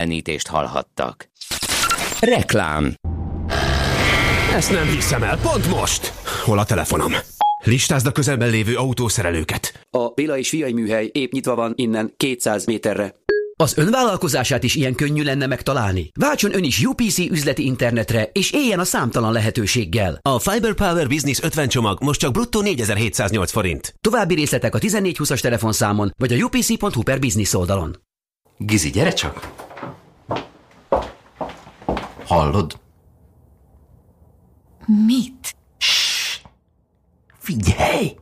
Enítést hallhattak. Reklám Ezt nem hiszem el, pont most! Hol a telefonom? Listázd a közelben lévő autószerelőket. A Béla és Fiai műhely épp nyitva van innen 200 méterre. Az önvállalkozását is ilyen könnyű lenne megtalálni. Váltson ön is UPC üzleti internetre, és éljen a számtalan lehetőséggel. A Fiber Power Business 50 csomag most csak bruttó 4708 forint. További részletek a 1420-as telefonszámon, vagy a upc.hu per business oldalon. Gizi, gyere csak! Hallod? Mit? Figyelj!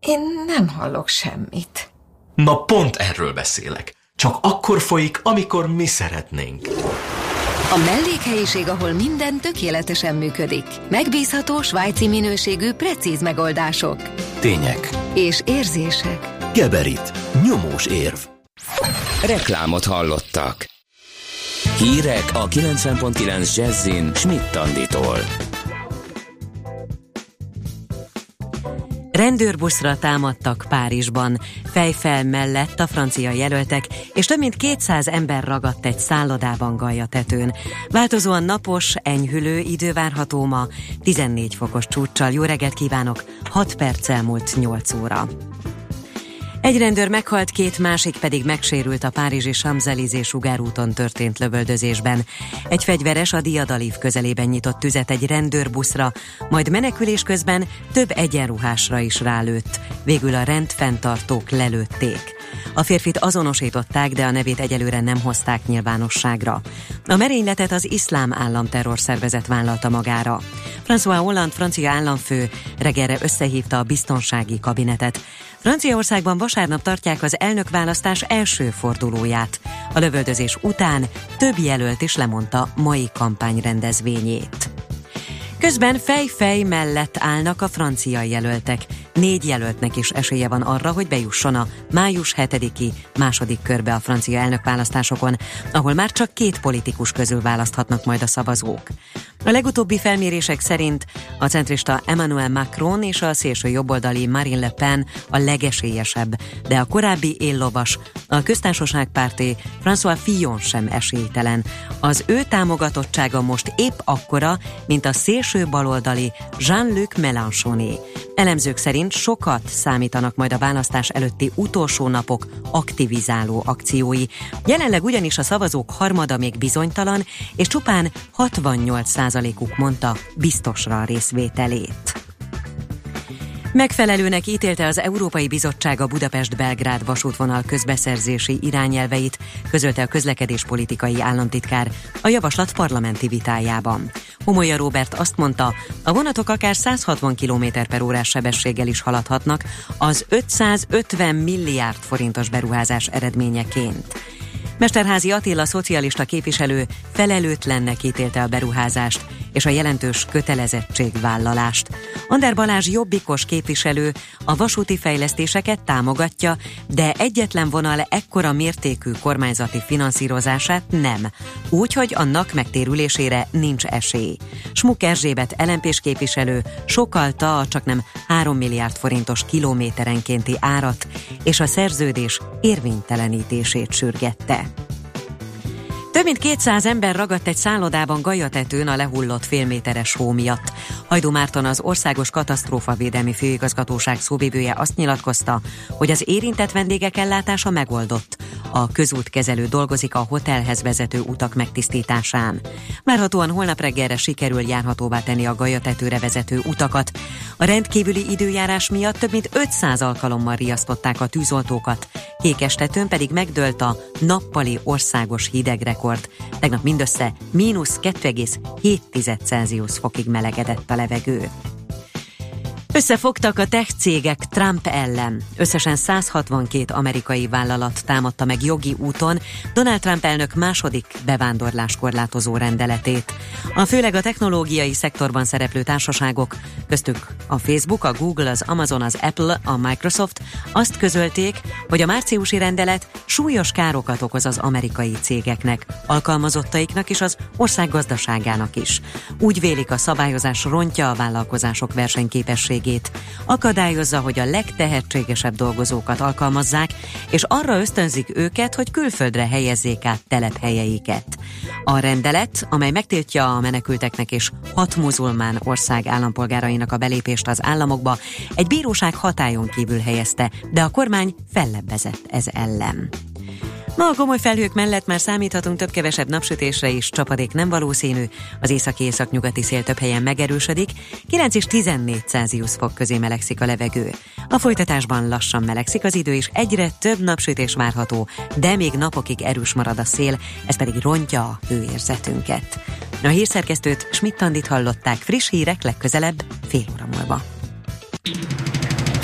Én nem hallok semmit. Na pont erről beszélek. Csak akkor folyik, amikor mi szeretnénk. A mellékhelyiség, ahol minden tökéletesen működik. Megbízható, svájci minőségű, precíz megoldások. Tények. És érzések. Geberit. Nyomós érv. Reklámot hallottak. Hírek a 90.9 Jazzin Schmidt Tanditól. Rendőrbuszra támadtak Párizsban, fejfel mellett a francia jelöltek, és több mint 200 ember ragadt egy szállodában tetőn. Változóan napos, enyhülő idő várható ma, 14 fokos csúccsal. Jó reggelt kívánok, 6 perccel múlt 8 óra. Egy rendőr meghalt, két másik pedig megsérült a párizsi Champs-Élysées sugárúton történt lövöldözésben. Egy fegyveres a Diadalív közelében nyitott tüzet egy rendőrbuszra, majd menekülés közben több egyenruhásra is rálőtt. Végül a rendfenntartók lelőtték. A férfit azonosították, de a nevét egyelőre nem hozták nyilvánosságra. A merényletet az iszlám állam terrorszervezet vállalta magára. François Hollande francia államfő reggelre összehívta a biztonsági kabinetet. Franciaországban vasárnap tartják az elnökválasztás első fordulóját. A lövöldözés után több jelölt is lemondta mai kampány rendezvényét. Közben fej-fej mellett állnak a francia jelöltek. Négy jelöltnek is esélye van arra, hogy bejusson a május 7-i második körbe a francia elnökválasztásokon, ahol már csak két politikus közül választhatnak majd a szavazók. A legutóbbi felmérések szerint a centrista Emmanuel Macron és a szélső jobboldali Marine Le Pen a legesélyesebb, de a korábbi éllovas, a köztársaságpárti François Fillon sem esélytelen. Az ő támogatottsága most épp akkora, mint a szélső baloldali Jean-Luc Mélenchoné. Elemzők szerint sokat számítanak majd a választás előtti utolsó napok aktivizáló akciói. Jelenleg ugyanis a szavazók harmada még bizonytalan, és csupán 68%-uk mondta biztosra a részvételét. Megfelelőnek ítélte az Európai Bizottság a Budapest-Belgrád vasútvonal közbeszerzési irányelveit, közölte a közlekedéspolitikai államtitkár a javaslat parlamenti vitájában. Homolya Robert azt mondta, a vonatok akár 160 km per órás sebességgel is haladhatnak az 550 milliárd forintos beruházás eredményeként. Mesterházi Attila szocialista képviselő felelőtlennek ítélte a beruházást és a jelentős kötelezettségvállalást. Ander Balázs jobbikos képviselő a vasúti fejlesztéseket támogatja, de egyetlen vonal ekkora mértékű kormányzati finanszírozását nem, úgy, hogy annak megtérülésére nincs esély. Smuk Erzsébet LMP-s képviselő sokalta a csak nem 3 milliárd forintos kilométerenkénti árat és a szerződés érvénytelenítését sürgette. Több mint 200 ember ragadt egy szállodában Gajatetőn a lehullott félméteres hó miatt. Hajdú Márton az Országos Katasztrófavédelmi Főigazgatóság szóvivője azt nyilatkozta, hogy az érintett vendégek ellátása megoldott. A közútkezelő dolgozik a hotelhez vezető utak megtisztításán. Várhatóan holnap reggelre sikerül járhatóvá tenni a Gajatetőre vezető utakat. A rendkívüli időjárás miatt több mint 500 alkalommal riasztották a tűzoltókat. Kékestetőn pedig megdőlt a nappali országos hidegrekord. Tegnap mindössze mínusz 2,7 Celsius fokig melegedett a levegő. Összefogtak a tech cégek Trump ellen. Összesen 162 amerikai vállalat támadta meg jogi úton Donald Trump elnök második bevándorlás korlátozó rendeletét. A főleg a technológiai szektorban szereplő társaságok, köztük a Facebook, a Google, az Amazon, az Apple, a Microsoft azt közölték, hogy a márciusi rendelet súlyos károkat okoz az amerikai cégeknek, alkalmazottaiknak és az ország gazdaságának is. Úgy vélik a szabályozás rontja a vállalkozások versenyképességét tevékenységét, akadályozza, hogy a legtehetségesebb dolgozókat alkalmazzák, és arra ösztönzik őket, hogy külföldre helyezzék át telephelyeiket. A rendelet, amely megtiltja a menekülteknek és hat muzulmán ország állampolgárainak a belépést az államokba, egy bíróság hatályon kívül helyezte, de a kormány fellebbezett ez ellen. Ma a komoly felhők mellett már számíthatunk több-kevesebb napsütésre is, csapadék nem valószínű, az északi északnyugati szél több helyen megerősödik, 9 és 14 Celsius fok közé melegszik a levegő. A folytatásban lassan melegszik az idő, és egyre több napsütés várható, de még napokig erős marad a szél, ez pedig rontja a hőérzetünket. A hírszerkesztőt Schmidt-Tandit hallották friss hírek legközelebb fél óra múlva.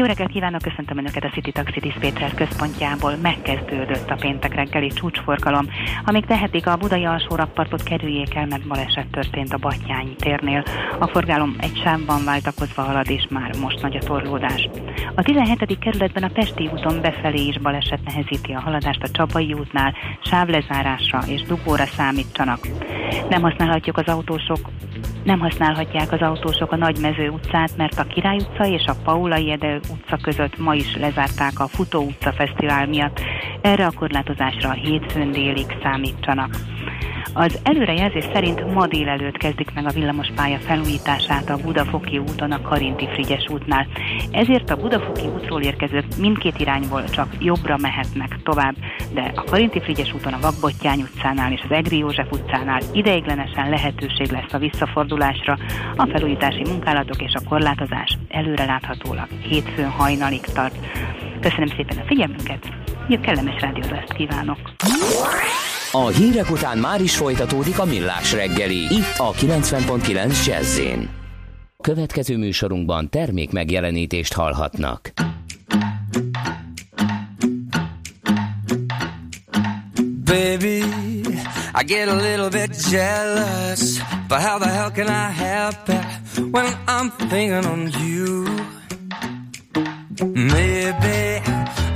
Jó reggelt kívánok, köszöntöm Önöket a City Taxi Dispatcher központjából. Megkezdődött a péntek reggeli csúcsforgalom. Amíg tehetik, a budai alsó rakpartot kerüljék el, mert baleset történt a Batyányi térnél. A forgalom egy sávban váltakozva halad, és már most nagy a torlódás. A 17. kerületben a Pesti úton befelé is baleset nehezíti a haladást a Csabai útnál, sávlezárásra és dugóra számítsanak. Nem használhatjuk az autósok nem használhatják az autósok a Nagymező utcát, mert a Király utca és a Paulai Ede utca között ma is lezárták a Futó utca fesztivál miatt. Erre a korlátozásra hétfőn délig számítsanak. Az előrejelzés szerint ma délelőtt kezdik meg a villamospálya felújítását a Budafoki úton a Karinti Frigyes útnál. Ezért a Budafoki útról érkezők mindkét irányból csak jobbra mehetnek tovább, de a Karinti Frigyes úton a Vakbottyány utcánál és az Egri József utcánál ideiglenesen lehetőség lesz a visszafordulásra, a felújítási munkálatok és a korlátozás előreláthatólag hétfőn hajnalig tart. Köszönöm szépen a figyelmünket, jó kellemes rádiózást kívánok! A hírek után már is folytatódik a millás reggeli, itt a 90.9 jazz Következő műsorunkban termék megjelenítést hallhatnak. Baby, I get a little bit jealous, but how the hell can I help it when I'm thinking on you? Maybe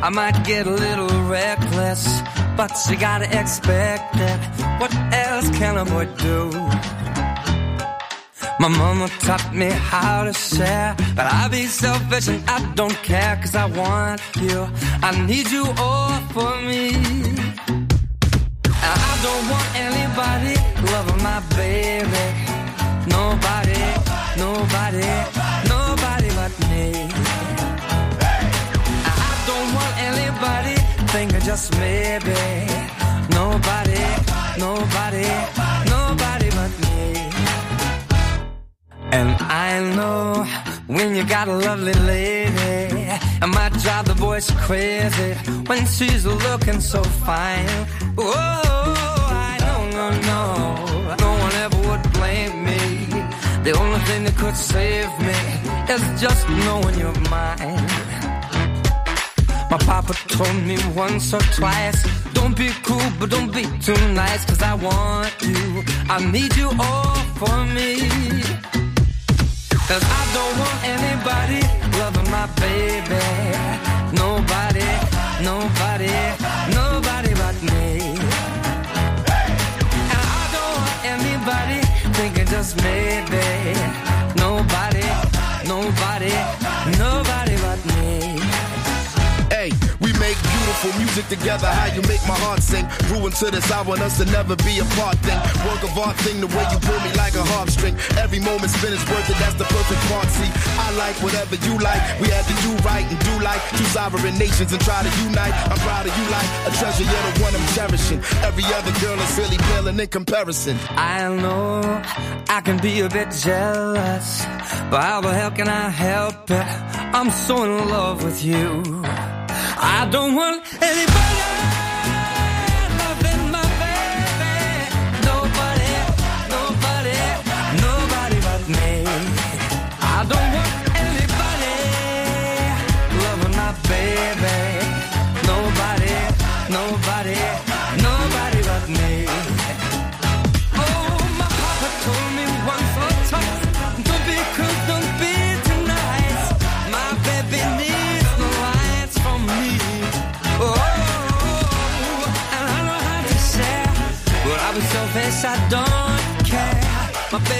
I might get a little reckless but you gotta expect it. What else can a boy do? My mama taught me how to share, but I be selfish and I don't care, cause I want you. I need you all for me. And I don't want anybody loving my baby. Nobody, nobody, nobody but me. Just maybe. Nobody, nobody, nobody but me. And I know when you got a lovely lady, it might drive the boys crazy when she's looking so fine. Oh, I know, no, no, no one ever would blame me. The only thing that could save me is just knowing you're mine. My papa told me once or twice, don't be cool, but don't be too nice, cause I want you. I need you all for me. Cause I don't want anybody loving my baby. Nobody, nobody, nobody but me. And I don't want anybody thinking just maybe. Nobody, nobody, nobody but me. Beautiful music together. How you make my heart sing. Ruin to this, I want us to never be apart. Thing, work of art thing. The way you pull me like a harp string. Every moment spent is worth it. That's the perfect part. See, I like whatever you like. We had to do right and do like two sovereign nations and try to unite. I'm proud of you like a treasure. You're the one I'm cherishing. Every other girl is really paling in comparison. I know I can be a bit jealous, but how the hell can I help it? I'm so in love with you. I don't want and they burn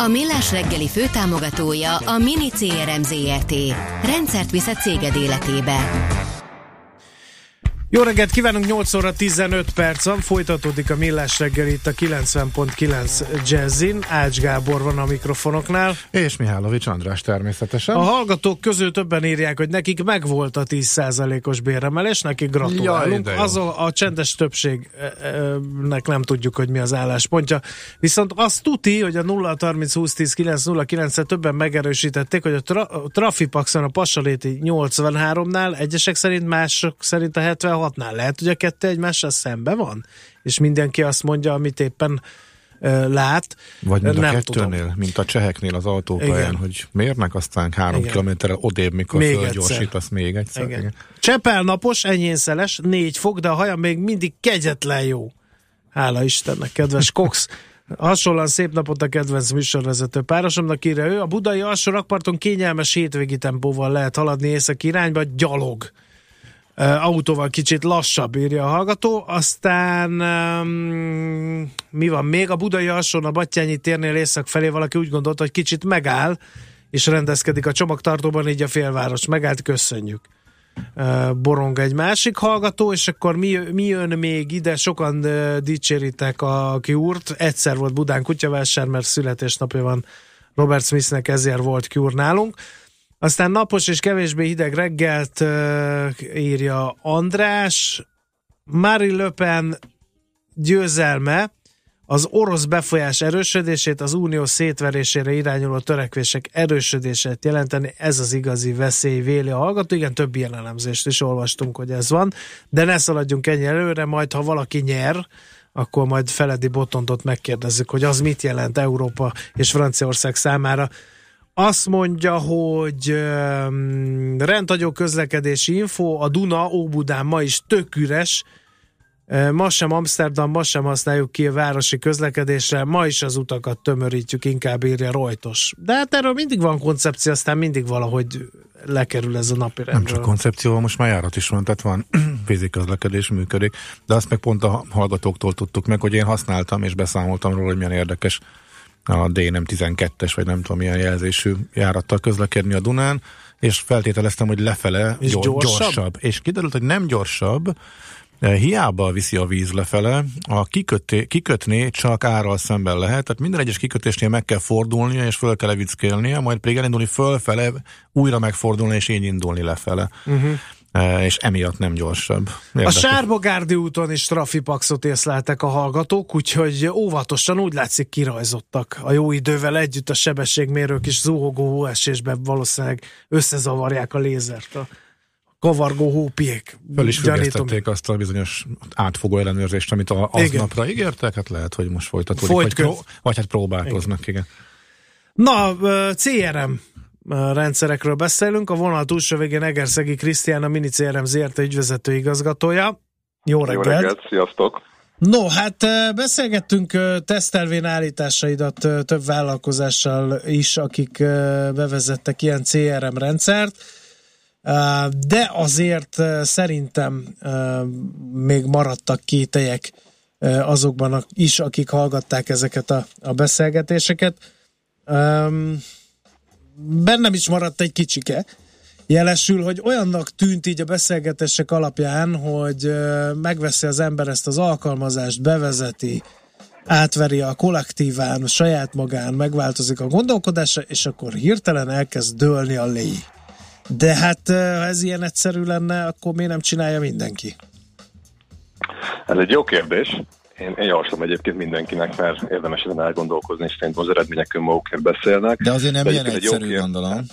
A Millás reggeli főtámogatója a Mini CRM Zrt. Rendszert visz a céged életébe. Jó reggelt kívánunk, 8 óra 15 perc van, folytatódik a Millás reggel itt a 90.9 Jazzin. Ács Gábor van a mikrofonoknál. És Mihálovics András természetesen. A hallgatók közül többen írják, hogy nekik megvolt a 10%-os béremelés, nekik gratulálunk. Jaj, az a, a csendes többségnek nem tudjuk, hogy mi az álláspontja. Viszont azt tuti, hogy a 0 30 20 10 9 0 9 többen megerősítették, hogy a, tra- a Trafipaxon a Passaléti 83-nál, egyesek szerint, mások szerint a 76-nál. Lehet, hogy a kettő egymással szembe van? És mindenki azt mondja, amit éppen ö, lát. Vagy mind a Nem kettőnél, tudom. mint a cseheknél az autópályán, Igen. hogy mérnek, aztán három Igen. kilométerrel odébb, mikor Még fölgyorsítasz még egyszer. Igen. Igen. Csepel napos, enyészeles, négy fok, de a haja még mindig kegyetlen jó. Hála Istennek, kedves Cox. Hasonlóan szép napot a kedvenc műsorvezető párosomnak írja ő. A budai alsó rakparton kényelmes hétvégi tempóval lehet haladni észak irányba, gyalog. Autóval kicsit lassabb, írja a hallgató. Aztán um, mi van még? A budai alsón a Battyányi térnél észak felé valaki úgy gondolta, hogy kicsit megáll, és rendezkedik a csomagtartóban, így a félváros megállt, köszönjük. Uh, borong egy másik hallgató, és akkor mi, mi jön még ide? Sokan uh, dicséritek a kiúrt. Egyszer volt Budán kutyavásár, mert születésnapja van Robert Smithnek, ezért volt kiúr nálunk. Aztán napos és kevésbé hideg reggelt írja András. Marie Le Pen győzelme az orosz befolyás erősödését, az unió szétverésére irányuló törekvések erősödését jelenteni, ez az igazi veszély, véli a hallgató. Igen, több ilyen elemzést is olvastunk, hogy ez van, de ne szaladjunk ennyi előre, majd ha valaki nyer, akkor majd Feledi Botondot megkérdezzük, hogy az mit jelent Európa és Franciaország számára. Azt mondja, hogy um, rendhagyó közlekedési info, a Duna Óbudán ma is tök üres, Ma sem Amsterdam, ma sem használjuk ki a városi közlekedésre, ma is az utakat tömörítjük, inkább írja Rojtos. De hát erről mindig van koncepció, aztán mindig valahogy lekerül ez a napi Nem csak koncepció, most már járat is van, tehát van közlekedés működik, de azt meg pont a hallgatóktól tudtuk meg, hogy én használtam és beszámoltam róla, hogy milyen érdekes a D nem 12-es, vagy nem tudom milyen jelzésű járattal közlekedni a Dunán, és feltételeztem, hogy lefele És gyor- gyorsabb? gyorsabb. És kiderült, hogy nem gyorsabb, de hiába viszi a víz lefele, a kiköté, kikötné csak árral szemben lehet, tehát minden egyes kikötésnél meg kell fordulnia, és föl kell levickélnie, majd pedig elindulni fölfele, újra megfordulni, és így indulni lefele. Uh-huh. És emiatt nem gyorsabb. A Érdekes. Sárbogárdi úton is trafipaxot észleltek a hallgatók, úgyhogy óvatosan úgy látszik kirajzottak a jó idővel együtt a sebességmérők is zuhogó hóesésben valószínűleg összezavarják a lézert. A kavargó hópiék. Föl is függesztették azt a bizonyos átfogó ellenőrzést, amit a, aznapra ígértek, hát lehet, hogy most folytatódik, vagy, Folytköv. pró- vagy hát próbálkoznak, igen. Na, ö, CRM rendszerekről beszélünk. A vonal túlsó végén Egerszegi Krisztián, a Mini CRM ZRT ügyvezető igazgatója. Jó reggelt! Jó reggelt, sziasztok! No, hát beszélgettünk tesztelvén állításaidat több vállalkozással is, akik bevezettek ilyen CRM rendszert, de azért szerintem még maradtak kételyek azokban is, akik hallgatták ezeket a, a beszélgetéseket. Bennem is maradt egy kicsike. Jelesül, hogy olyannak tűnt így a beszélgetések alapján, hogy megveszi az ember ezt az alkalmazást, bevezeti, átveri a kollektíván, saját magán, megváltozik a gondolkodása, és akkor hirtelen elkezd dőlni a léj. De hát ha ez ilyen egyszerű lenne, akkor miért nem csinálja mindenki? Ez egy jó kérdés. Én, én javaslom egyébként mindenkinek, mert érdemes ezen elgondolkozni, és szerintem az eredmények önmagukért beszélnek. De azért nem ilyen egyébként egy jó egyszerű, gondolom.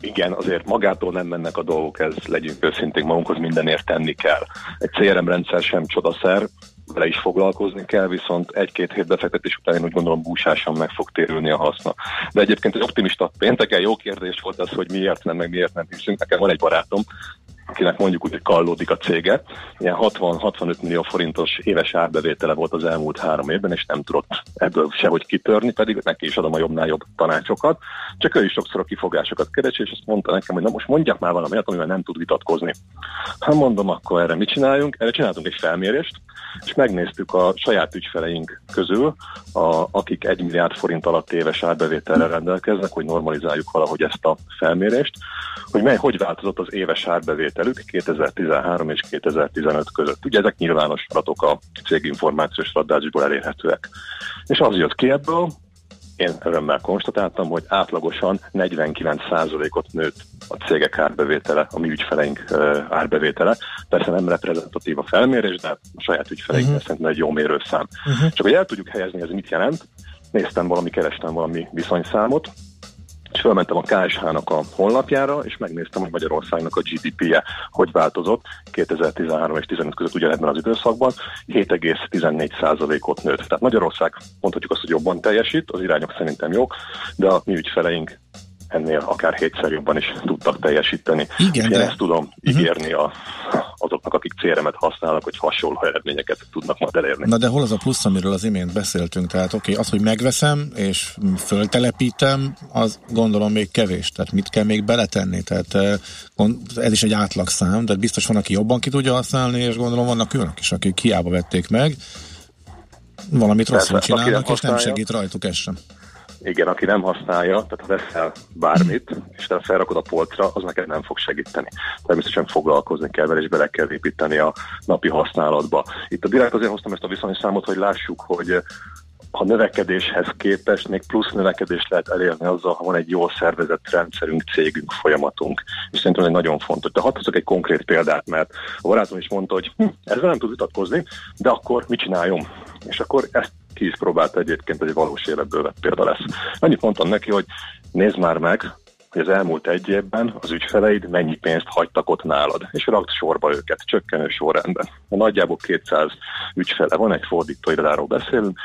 Igen, azért magától nem mennek a dolgok, ez legyünk őszinték, magunkhoz mindenért tenni kell. Egy CRM rendszer sem csodaszer, vele is foglalkozni kell, viszont egy-két hét befektetés után én úgy gondolom búsásan meg fog térülni a haszna. De egyébként egy optimista pénteken jó kérdés volt az, hogy miért nem, meg miért nem hiszünk. Nekem van egy barátom, akinek mondjuk úgy, hogy kallódik a cége. Ilyen 60-65 millió forintos éves árbevétele volt az elmúlt három évben, és nem tudott ebből sehogy kitörni, pedig neki is adom a jobbnál jobb tanácsokat. Csak ő is sokszor a kifogásokat keresi, és azt mondta nekem, hogy na most mondjak már valamit, amivel nem tud vitatkozni. Hát mondom, akkor erre mit csináljunk? Erre csináltunk egy felmérést, és megnéztük a saját ügyfeleink közül, a, akik egy milliárd forint alatt éves árbevételre rendelkeznek, hogy normalizáljuk valahogy ezt a felmérést, hogy mely, hogy változott az éves árbevételük 2013 és 2015 között. Ugye ezek nyilvános adatok a céginformációs adatbázisból elérhetőek. És az jött ki ebből, én örömmel konstatáltam, hogy átlagosan 49%-ot nőtt a cégek árbevétele, a mi ügyfeleink árbevétele. Persze nem reprezentatív a felmérés, de a saját ügyfeleink uh-huh. szerintem egy jó mérőszám. Uh-huh. Csak hogy el tudjuk helyezni, ez mit jelent, néztem valami, kerestem valami viszonyszámot, és felmentem a KSH-nak a honlapjára, és megnéztem, hogy Magyarországnak a GDP-je hogy változott 2013 és 2015 között ugyanebben az időszakban, 7,14%-ot nőtt. Tehát Magyarország mondhatjuk azt, hogy jobban teljesít, az irányok szerintem jók, de a mi ügyfeleink ennél akár hétszer jobban is tudtak teljesíteni. Igen, de... Én ezt tudom uh-huh. ígérni a, azoknak, akik CRM-et használnak, hogy hasonló eredményeket tudnak majd elérni. Na de hol az a plusz, amiről az imént beszéltünk? Tehát oké, okay, az, hogy megveszem és föltelepítem, az gondolom még kevés. Tehát mit kell még beletenni? Tehát ez is egy átlagszám, de biztos van, aki jobban ki tudja használni, és gondolom vannak olyanok is, akik hiába vették meg, valamit rosszul csinálnak, és nem segít rajtuk ez sem igen, aki nem használja, tehát ha veszel bármit, és te felrakod a polcra, az neked nem fog segíteni. Természetesen foglalkozni kell vele, és bele kell építeni a napi használatba. Itt a direkt azért hoztam ezt a viszonyszámot, hogy lássuk, hogy a növekedéshez képest még plusz növekedést lehet elérni azzal, ha van egy jól szervezett rendszerünk, cégünk, folyamatunk. És szerintem ez egy nagyon fontos. De hadd egy konkrét példát, mert a barátom is mondta, hogy hm, ezzel nem tud vitatkozni, de akkor mit csináljunk? És akkor ezt ki is próbálta egyébként, egy valós életből vett példa lesz. Annyit mondtam neki, hogy nézd már meg, hogy az elmúlt egy évben az ügyfeleid mennyi pénzt hagytak ott nálad, és rakd sorba őket, csökkenő sorrendben. A nagyjából 200 ügyfele van, egy fordítóirodáról beszélünk,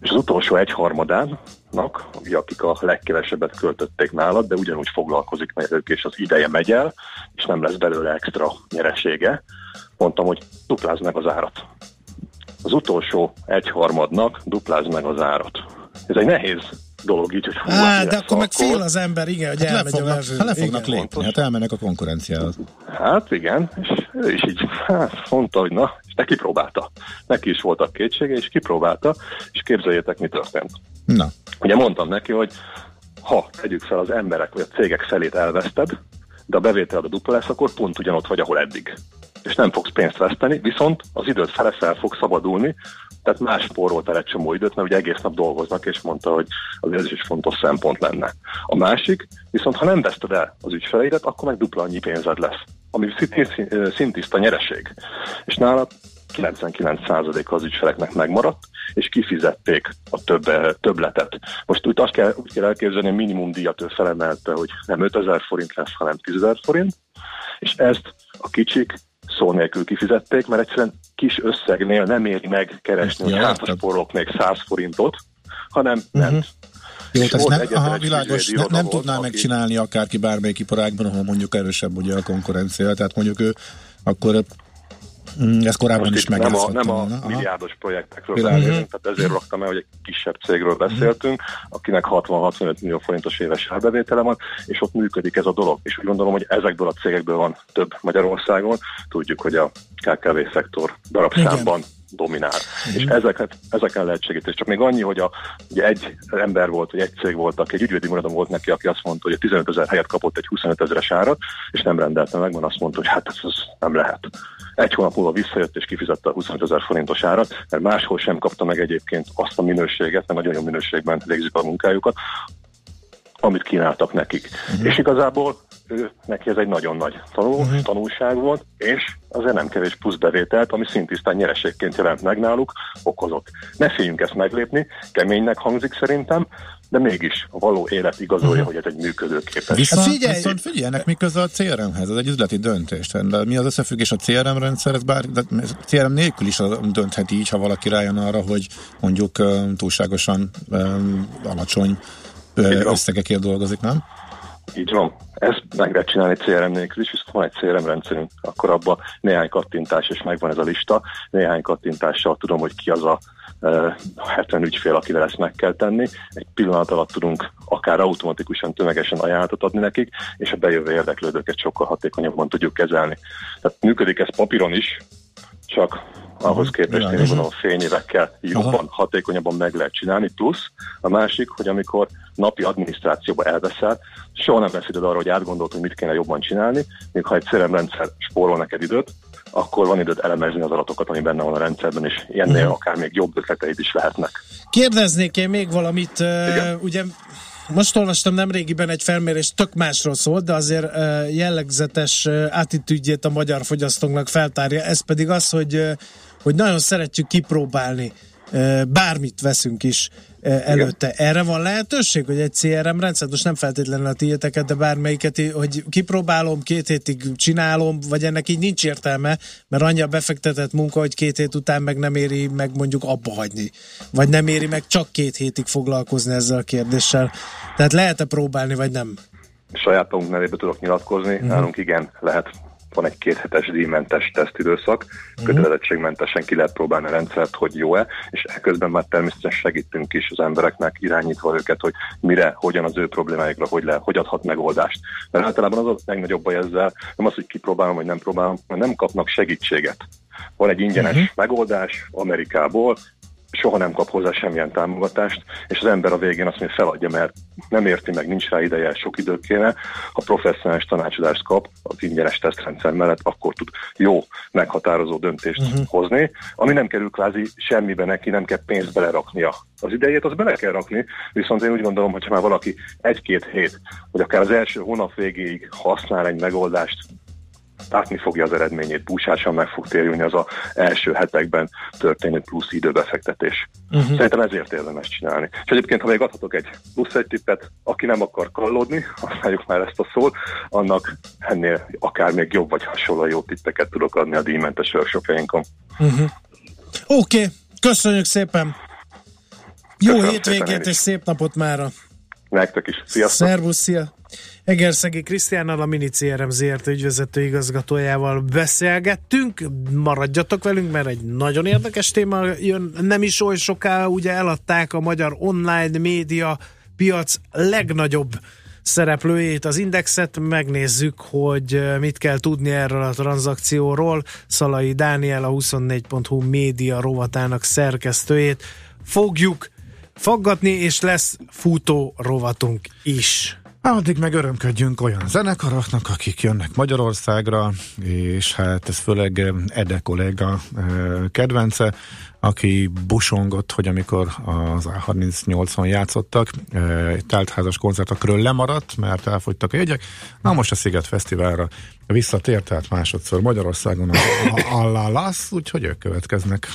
és az utolsó egyharmadának, akik a legkevesebbet költötték nálad, de ugyanúgy foglalkozik velük, és az ideje megy el, és nem lesz belőle extra nyeresége, mondtam, hogy duplázd meg az árat az utolsó egyharmadnak dupláz meg az árat. Ez egy nehéz dolog így, hogy hú, Á, de akkor meg fél az ember, igen, hogy hát elmegy fognak, a verseny. Hát le fognak igen, lépni, hát elmennek a konkurenciához. Hát igen, és ő is így hát, mondta, hogy na, és neki kipróbálta. Neki is voltak kétsége, és kipróbálta, és képzeljétek, mi történt. Na. Ugye mondtam neki, hogy ha tegyük fel az emberek vagy a cégek felét elveszted, de a bevétel a dupla lesz, akkor pont ugyanott vagy, ahol eddig és nem fogsz pénzt veszteni, viszont az időt fele fel fog szabadulni, tehát más spórolt el egy csomó időt, mert ugye egész nap dolgoznak, és mondta, hogy az ez is fontos szempont lenne. A másik, viszont ha nem veszted el az ügyfeleidet, akkor meg dupla annyi pénzed lesz, ami szintiszta nyereség. És nála 99% az ügyfeleknek megmaradt, és kifizették a több, többletet. Most úgy azt kell, úgy kell elképzelni, minimum díjat ő felemelte, hogy nem 5000 forint lesz, hanem 10 forint, és ezt a kicsik szó nélkül kifizették, mert egyszerűen kis összegnél nem éri meg keresni, hogy házasporolok még 100 forintot, hanem uh-huh. ment. Jó, tehát nem, aha, világos, ne, nem tudná aki... megcsinálni akárki bármelyik iparágban, ahol mondjuk erősebb ugye a konkurencia, tehát mondjuk ő akkor Mm, ez korábban Most is nem a, nem a milliárdos projektekről beszélünk, tehát ezért raktam el, hogy egy kisebb cégről beszéltünk, akinek 60-65 millió forintos éves elbevétele van, és ott működik ez a dolog. És úgy gondolom, hogy ezekből a cégekből van több Magyarországon. Tudjuk, hogy a KKV szektor darabszámban dominál. Mm. És ezeket, ezeken lehet segíteni. Csak még annyi, hogy a, ugye egy ember volt, vagy egy cég volt, aki egy ügyvédi muradom volt neki, aki azt mondta, hogy a 15 ezer helyet kapott egy 25 ezeres árat, és nem rendelte meg, mert azt mondta, hogy hát ez, ez nem lehet. Egy hónap múlva visszajött és kifizette a 25 ezer forintos árat, mert máshol sem kapta meg egyébként azt a minőséget, mert nagyon jó minőségben végzik a munkájukat, amit kínáltak nekik. Uh-huh. És igazából ő, neki ez egy nagyon nagy tanul, uh-huh. tanulság volt, és azért nem kevés plusz bevételt, ami szintisztán nyereségként jelent meg náluk, okozott. Ne féljünk ezt meglépni, keménynek hangzik szerintem, de mégis a való élet igazolja, hogy ez egy működőképes. Viszont, hát figyelj, viszont figyelj, ennek mi köze a CRM-hez? Ez egy üzleti döntés. De mi az összefüggés a CRM rendszer? Ez bár, de CRM nélkül is dönthet így, ha valaki rájön arra, hogy mondjuk túlságosan um, alacsony összegekért dolgozik, nem? Így van. Ezt meg lehet csinálni CRM nélkül is, viszont van egy CRM rendszerünk, akkor abban néhány kattintás, és megvan ez a lista, néhány kattintással tudom, hogy ki az a 70 ügyfél, akire ezt meg kell tenni. Egy pillanat alatt tudunk akár automatikusan, tömegesen ajánlatot adni nekik, és a bejövő érdeklődőket sokkal hatékonyabban tudjuk kezelni. Tehát működik ez papíron is, csak ahhoz képest én gondolom fényévekkel jobban, hatékonyabban meg lehet csinálni. Plusz a másik, hogy amikor napi adminisztrációba elveszel, soha nem lesz időd arra, hogy átgondolt, hogy mit kéne jobban csinálni, még ha egy szeremrendszer spórol neked időt, akkor van időt elemezni az adatokat, ami benne van a rendszerben, és ilyennél uh-huh. akár még jobb ötleteid is lehetnek. Kérdeznék én még valamit, Igen. ugye most olvastam nemrégiben egy felmérés, tök másról szólt, de azért jellegzetes attitűdjét a magyar fogyasztóknak feltárja. Ez pedig az, hogy, hogy nagyon szeretjük kipróbálni bármit veszünk is előtte. Igen. Erre van lehetőség, hogy egy CRM rendszer, most nem feltétlenül a tiéteket, de bármelyiket, hogy kipróbálom, két hétig csinálom, vagy ennek így nincs értelme, mert annyi a befektetett munka, hogy két hét után meg nem éri meg mondjuk abba hagyni. Vagy nem éri meg csak két hétig foglalkozni ezzel a kérdéssel. Tehát lehet-e próbálni, vagy nem? Saját magunk nevébe tudok nyilatkozni, uh-huh. nálunk igen, lehet van egy kéthetes díjmentes tesztidőszak, uh-huh. kötelezettségmentesen ki lehet próbálni a rendszert, hogy jó-e, és ekközben már természetesen segítünk is az embereknek, irányítva őket, hogy mire, hogyan az ő problémáikra, hogy, le, hogy adhat megoldást. Mert általában az a legnagyobb baj ezzel, nem az, hogy kipróbálom, vagy nem próbálom, mert nem kapnak segítséget. Van egy ingyenes uh-huh. megoldás Amerikából, soha nem kap hozzá semmilyen támogatást, és az ember a végén azt mondja, feladja, mert nem érti meg, nincs rá ideje, sok idő kéne. Ha professzionális tanácsadást kap az ingyenes tesztrendszer mellett, akkor tud jó, meghatározó döntést uh-huh. hozni, ami nem kerül kvázi semmibe neki, nem kell pénzt beleraknia. Az idejét az bele kell rakni, viszont én úgy gondolom, hogy ha már valaki egy-két hét, vagy akár az első hónap végéig használ egy megoldást, látni fogja az eredményét, búsásan meg fog térülni az a első hetekben történő plusz időbefektetés. Uh-huh. Szerintem ezért érdemes csinálni. És egyébként, ha még adhatok egy plusz egy tippet, aki nem akar kallódni, használjuk már ezt a szót, annak ennél akár még jobb vagy hasonló jó tippeket tudok adni a díjmentes workshopjainkon. Uh-huh. Oké, okay. köszönjük szépen! Jó Köszönöm hétvégét és szép napot mára! Nektek is. Sziasztok! Szervusz, szia! Egerszegi Krisztiánnal, a Mini CRM ZRT ügyvezető igazgatójával beszélgettünk. Maradjatok velünk, mert egy nagyon érdekes téma jön. Nem is oly soká, ugye eladták a magyar online média piac legnagyobb szereplőjét, az indexet, megnézzük, hogy mit kell tudni erről a tranzakcióról. Szalai Dániel, a 24.hu média rovatának szerkesztőjét fogjuk faggatni, és lesz futó rovatunk is. Addig meg örömködjünk olyan zenekaroknak, akik jönnek Magyarországra, és hát ez főleg eh, Ede kolléga eh, kedvence, aki busongott, hogy amikor az A38-on játszottak, eh, egy teltházas koncertokról lemaradt, mert elfogytak a jegyek. Na most a Sziget Fesztiválra visszatért, tehát másodszor Magyarországon a, a, a úgyhogy ők következnek.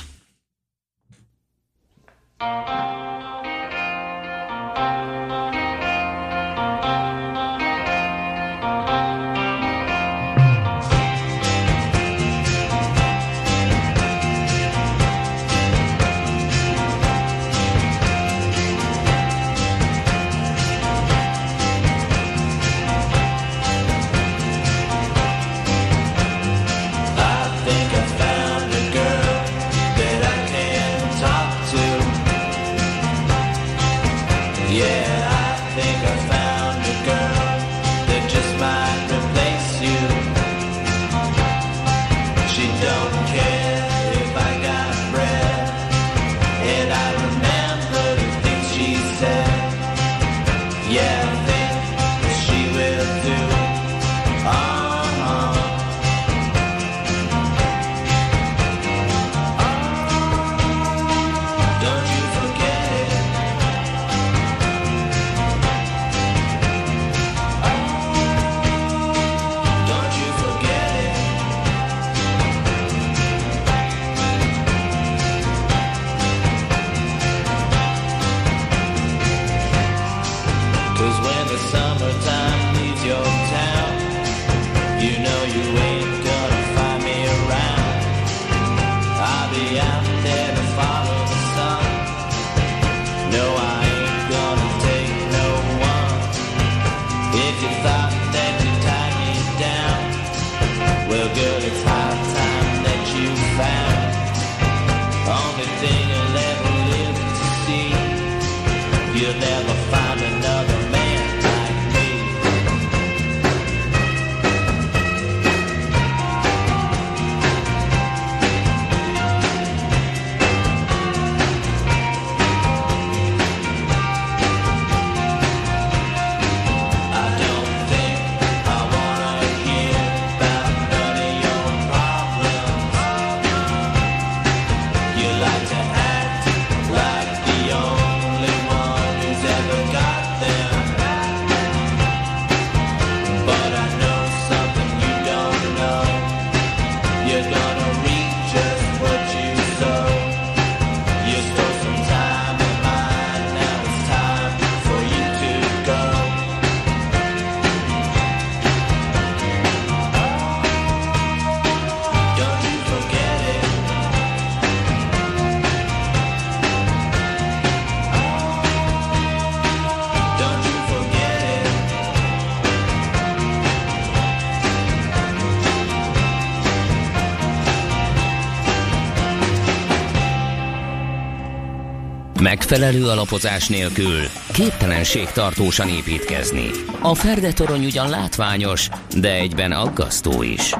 Megfelelő alapozás nélkül képtelenség tartósan építkezni. A Ferdetorony ugyan látványos, de egyben aggasztó is.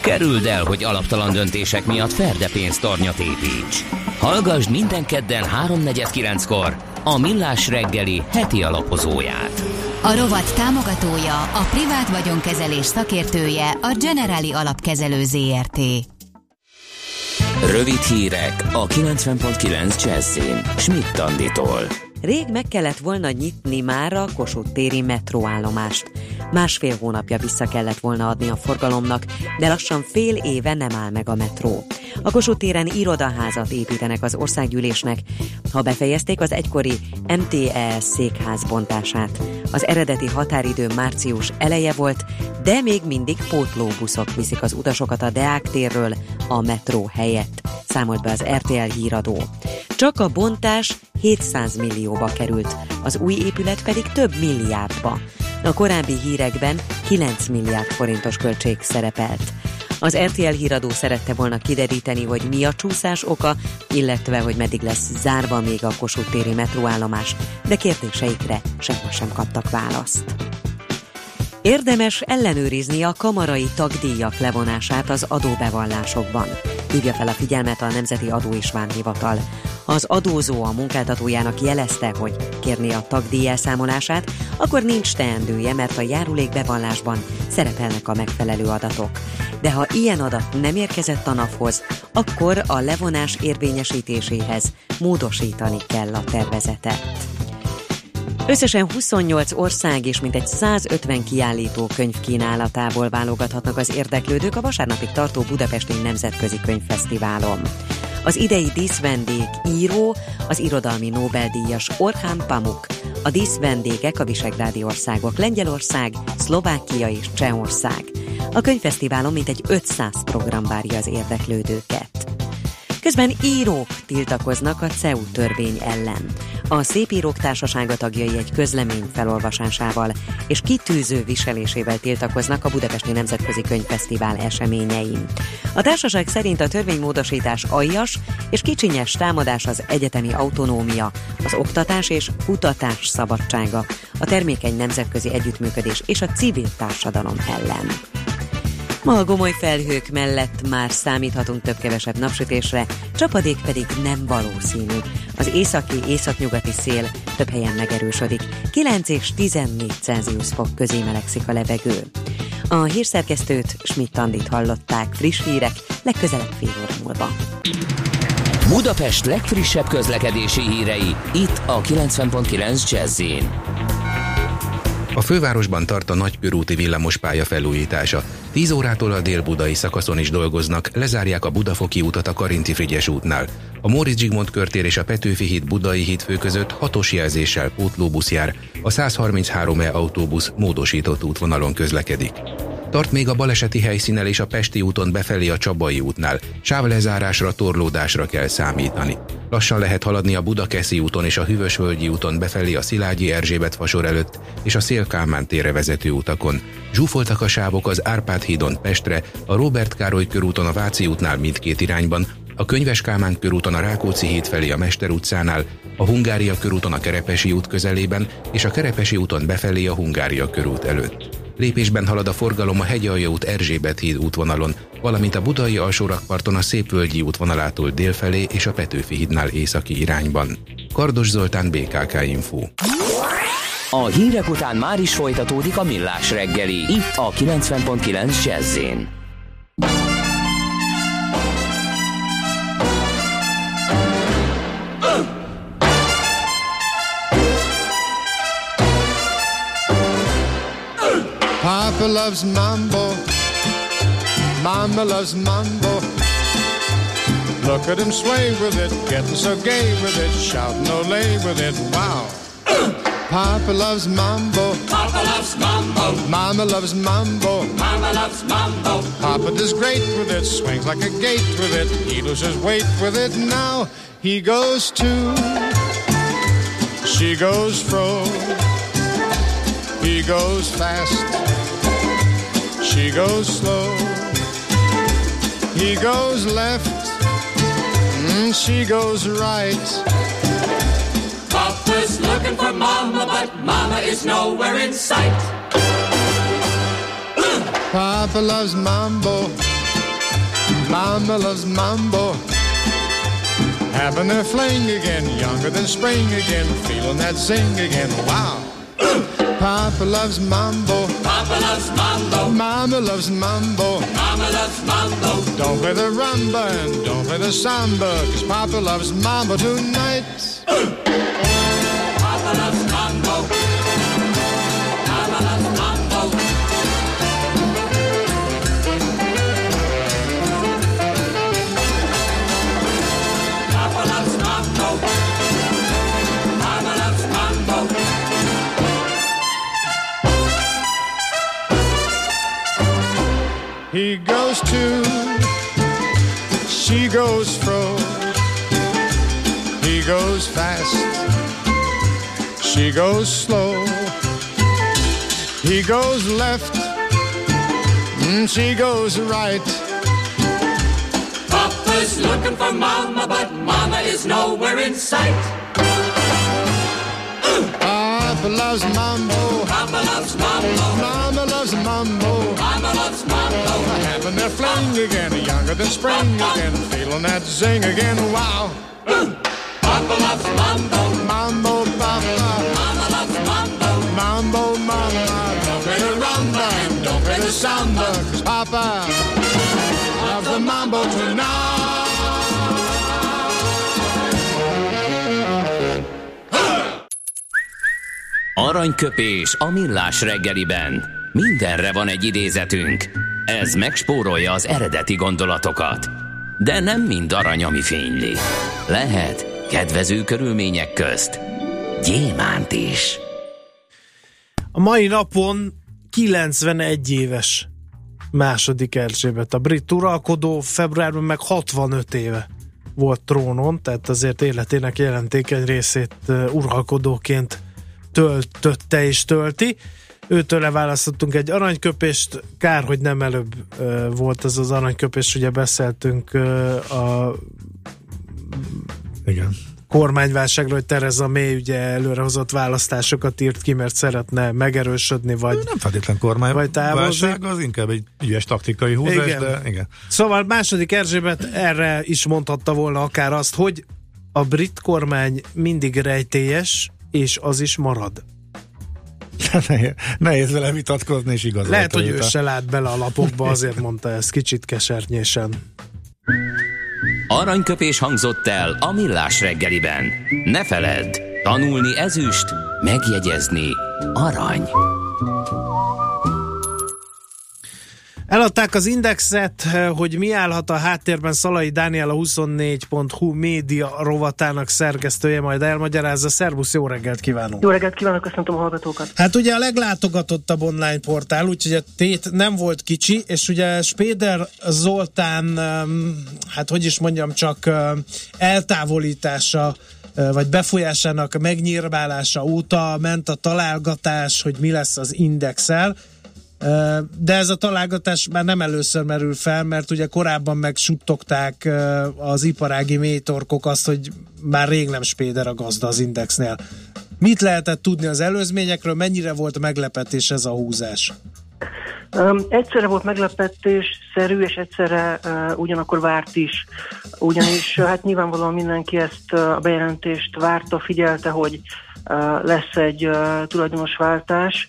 Kerüld el, hogy alaptalan döntések miatt Ferde pénztarnyat építs. Hallgassd minden kedden 3.49-kor a Millás reggeli heti alapozóját. A rovat támogatója, a privát vagyonkezelés szakértője, a Generali Alapkezelő ZRT. Rövid hírek a 90.9 Jazzin. Schmidt Anditól. Rég meg kellett volna nyitni már a Kossuth téri metróállomást. Másfél hónapja vissza kellett volna adni a forgalomnak, de lassan fél éve nem áll meg a metró. A Kossuth téren irodaházat építenek az országgyűlésnek, ha befejezték az egykori MTE székház bontását. Az eredeti határidő március eleje volt, de még mindig pótlóbuszok viszik az utasokat a Deák térről a metró helyett, számolt be az RTL híradó. Csak a bontás 700 millióba került, az új épület pedig több milliárdba. A korábbi hírekben 9 milliárd forintos költség szerepelt. Az RTL híradó szerette volna kideríteni, hogy mi a csúszás oka, illetve hogy meddig lesz zárva még a Kossuth téri metróállomás, de kérdéseikre sehol sem kaptak választ. Érdemes ellenőrizni a kamarai tagdíjak levonását az adóbevallásokban. Hívja fel a figyelmet a Nemzeti Adó és Vámhivatal. Az adózó a munkáltatójának jelezte, hogy kérni a tagdíj elszámolását, akkor nincs teendője, mert a járulékbevallásban szerepelnek a megfelelő adatok. De ha ilyen adat nem érkezett a naphoz, akkor a levonás érvényesítéséhez módosítani kell a tervezetet. Összesen 28 ország és mintegy 150 kiállító könyv kínálatából válogathatnak az érdeklődők a vasárnapig tartó Budapesti Nemzetközi Könyvfesztiválon. Az idei díszvendég író, az irodalmi Nobel-díjas Orhán Pamuk, a díszvendégek a visegrádi országok Lengyelország, Szlovákia és Csehország. A könyvfesztiválon mintegy 500 program várja az érdeklődőket. Közben írók tiltakoznak a CEU törvény ellen. A Szépírók Társasága tagjai egy közlemény felolvasásával és kitűző viselésével tiltakoznak a Budapesti Nemzetközi Könyvfesztivál eseményein. A társaság szerint a törvénymódosítás aljas és kicsinyes támadás az egyetemi autonómia, az oktatás és kutatás szabadsága, a termékeny nemzetközi együttműködés és a civil társadalom ellen. Ma a gomoly felhők mellett már számíthatunk több-kevesebb napsütésre, csapadék pedig nem valószínű. Az északi, északnyugati szél több helyen megerősödik. 9 és 14 Celsius fok közé melegszik a levegő. A hírszerkesztőt Schmidt Andit hallották friss hírek, legközelebb fél óra múlva. Budapest legfrissebb közlekedési hírei, itt a 90.9 jazz a fővárosban tart a nagykörúti villamospálya felújítása. 10 órától a délbudai szakaszon is dolgoznak, lezárják a Budafoki utat a Karinti Frigyes útnál. A Móricz Zsigmond körtér és a Petőfi híd Budai híd fő között hatos jelzéssel pótlóbusz jár, a 133E autóbusz módosított útvonalon közlekedik. Tart még a baleseti helyszínen és a Pesti úton befelé a Csabai útnál. Sávlezárásra, torlódásra kell számítani. Lassan lehet haladni a Budakeszi úton és a Hűvösvölgyi úton befelé a Szilágyi Erzsébet fasor előtt és a Szélkálmán térre vezető utakon. Zsúfoltak a sávok az Árpád hídon Pestre, a Robert Károly körúton a Váci útnál mindkét irányban, a Könyves Kálmán körúton a Rákóczi híd felé a Mester utcánál, a Hungária körúton a Kerepesi út közelében és a Kerepesi úton befelé a Hungária körút előtt. Lépésben halad a forgalom a Hegyalja út Erzsébet híd útvonalon, valamint a Budai alsórakparton a Szépvölgyi útvonalától délfelé és a Petőfi hídnál északi irányban. Kardos Zoltán, BKK Info. A hírek után már is folytatódik a millás reggeli, itt a 90.9 jazz Papa loves mambo. Mama loves mambo. Look at him sway with it, getting so gay with it, shouting Olay with it. Wow. Papa loves mambo. Papa loves mambo. Mama loves mambo. Mama loves mambo. Papa does great with it, swings like a gate with it. He loses weight with it. Now he goes to. She goes fro. He goes fast. She goes slow, he goes left, And she goes right. Papa's looking for Mama, but Mama is nowhere in sight. Papa loves mambo. Mama loves mambo. Having their fling again, younger than spring again, feeling that zing again. Wow. Papa loves mambo. Papa loves mambo. Mama loves mambo. Mama loves mambo. Don't play the rumba and don't play the samba, cause Papa loves mambo tonight. Papa loves He goes to, she goes fro. He goes fast, she goes slow. He goes left, mm, she goes right. Papa's looking for Mama, but Mama is nowhere in sight. Papa loves mambo, Papa loves mambo. Mama loves mambo. Mama loves mambo. Having their fling again, younger than spring again, feeling that zing again. Wow. Papa loves mambo. Mambo, papa. Mama loves mambo. Mambo, mama. Don't play the rumba and don't play the samba, cause papa loves the mambo tonight. Aranyköpés a millás reggeliben. Mindenre van egy idézetünk. Ez megspórolja az eredeti gondolatokat. De nem mind arany, ami fényli. Lehet kedvező körülmények közt gyémánt is. A mai napon 91 éves második Erzsébet. A brit uralkodó februárban meg 65 éve volt trónon, tehát azért életének jelentékeny részét uralkodóként töltötte és tölti. Őtől leválasztottunk egy aranyköpést, kár, hogy nem előbb uh, volt ez az aranyköpés, ugye beszéltünk uh, a Igen. kormányválságról, hogy Tereza May ugye előrehozott választásokat írt ki, mert szeretne megerősödni, vagy Nem feltétlen kormány. Vagy távozni. válság, az inkább egy ügyes taktikai húzás, Igen. de igen. Szóval második Erzsébet erre is mondhatta volna akár azt, hogy a brit kormány mindig rejtélyes, és az is marad. Nehéz- Nehéz vele vitatkozni, és igaz Lehet, hogy ő utána. se lát bele a lapokba, azért mondta ezt kicsit kesernyésen. Aranyköpés hangzott el a millás reggeliben. Ne feledd, tanulni ezüst, megjegyezni arany. Eladták az indexet, hogy mi állhat a háttérben Szalai Dániel a 24.hu média rovatának szerkesztője, majd elmagyarázza. Szervusz, jó reggelt kívánunk! Jó reggelt kívánok, köszöntöm a hallgatókat. Hát ugye a leglátogatottabb online portál, úgyhogy a tét nem volt kicsi, és ugye Spéder Zoltán, hát hogy is mondjam, csak um, eltávolítása uh, vagy befolyásának megnyírbálása óta ment a találgatás, hogy mi lesz az indexel. De ez a találgatás már nem először merül fel, mert ugye korábban megsuttogták uh, az iparági mélytorkok azt, hogy már rég nem Spéder a gazda az indexnél. Mit lehetett tudni az előzményekről, mennyire volt meglepetés ez a húzás? Um, egyszerre volt meglepetésszerű, és egyszerre uh, ugyanakkor várt is. Ugyanis uh, hát nyilvánvalóan mindenki ezt uh, a bejelentést várta, figyelte, hogy uh, lesz egy uh, tulajdonosváltás.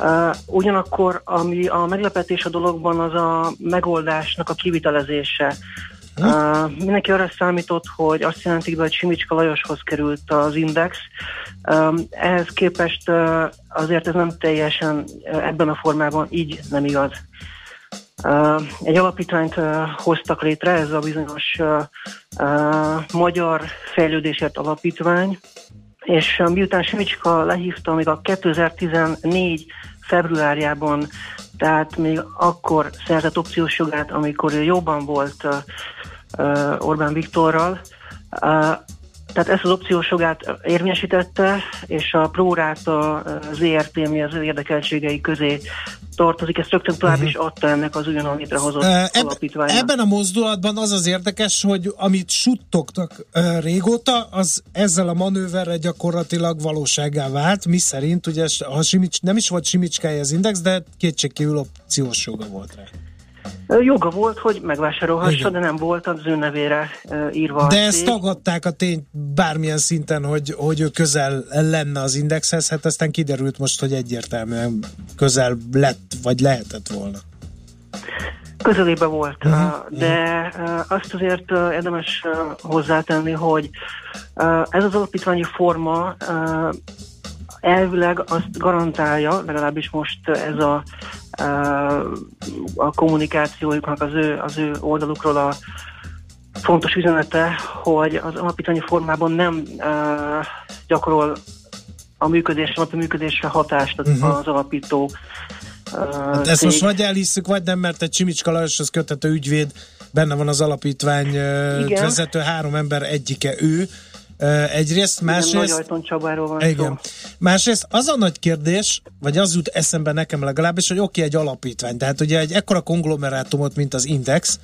Uh, ugyanakkor, ami a meglepetés a dologban, az a megoldásnak a kivitelezése. Uh, mindenki arra számított, hogy azt jelentik be, hogy Simicska Lajoshoz került az index. Um, ehhez képest uh, azért ez nem teljesen uh, ebben a formában így nem igaz. Uh, egy alapítványt uh, hoztak létre, ez a bizonyos uh, uh, Magyar Fejlődésért Alapítvány, és uh, miután Simicska lehívta még a 2014 februárjában, tehát még akkor szerzett opciós jogát, amikor ő jobban volt uh, uh, Orbán Viktorral, tehát ezt az opciós jogát érvényesítette, és a Próráta ZRT, mi az ő érdekeltségei közé tartozik, ezt rögtön tovább uh-huh. is adta ennek az újonnan létrehozott Eb- alapítványnak. Ebben a mozdulatban az az érdekes, hogy amit suttogtak uh, régóta, az ezzel a manőverre gyakorlatilag valóságá vált, mi szerint, ugye ha Simics, nem is volt Simicskája az index, de kétségkívül opciós joga volt rá. Joga volt, hogy megvásárolhassa, Igen. de nem volt az ő nevére írva. De ezt tagadták a tényt bármilyen szinten, hogy, hogy ő közel lenne az indexhez, hát aztán kiderült most, hogy egyértelműen közel lett, vagy lehetett volna. Közelébe volt, uh-huh. de azt azért érdemes hozzátenni, hogy ez az alapítványi forma elvileg azt garantálja, legalábbis most ez a a kommunikációjuknak az ő, az ő oldalukról a fontos üzenete, hogy az alapítványi formában nem uh, gyakorol a működésre, a működésre hatást az, uh-huh. az alapító uh, hát ezt most vagy elhisszük, vagy nem, mert egy Csimicska Lajoshoz köthető ügyvéd benne van az alapítvány uh, vezető három ember egyike ő, egyrészt, másrészt... Igen, Nagy Csabáról van igen. Szó. Másrészt az a nagy kérdés, vagy az jut eszembe nekem legalábbis, hogy oké, okay, egy alapítvány, tehát ugye egy ekkora konglomerátumot, mint az Index,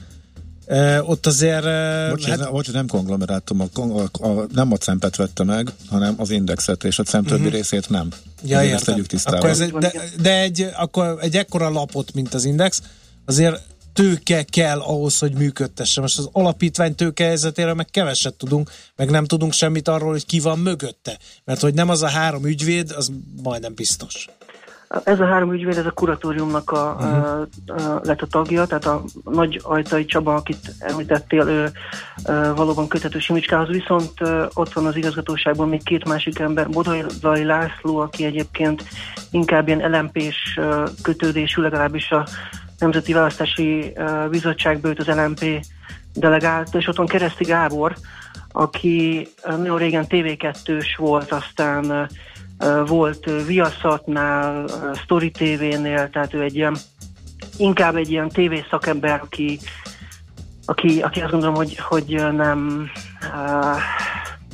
Uh, ott azért... Uh, bocs, hát... bocs, nem konglomerátum, a, a, a, nem a cempet vette meg, hanem az indexet, és a cem többi uh-huh. részét nem. Ja. Ezt tegyük tisztában. Akkor ez egy, de, de egy, akkor egy ekkora lapot, mint az index, azért tőke kell ahhoz, hogy működtesse. Most az alapítvány tőke helyzetéről meg keveset tudunk, meg nem tudunk semmit arról, hogy ki van mögötte. Mert hogy nem az a három ügyvéd, az majdnem biztos. Ez a három ügyvéd, ez a kuratóriumnak a, uh-huh. a, a, lett a tagja, tehát a nagy ajtai Csaba, akit említettél, ő a, valóban köthető Simicskához, viszont a, ott van az igazgatóságban még két másik ember, Bodai László, aki egyébként inkább ilyen LMP-s kötődésű, legalábbis a Nemzeti Választási Bizottság őt az LMP delegált, és ott van Kereszti Gábor, aki nagyon régen TV2-s volt, aztán volt Viaszatnál, Story TV-nél, tehát ő egy ilyen, inkább egy ilyen TV szakember, aki, aki, aki azt gondolom, hogy, hogy nem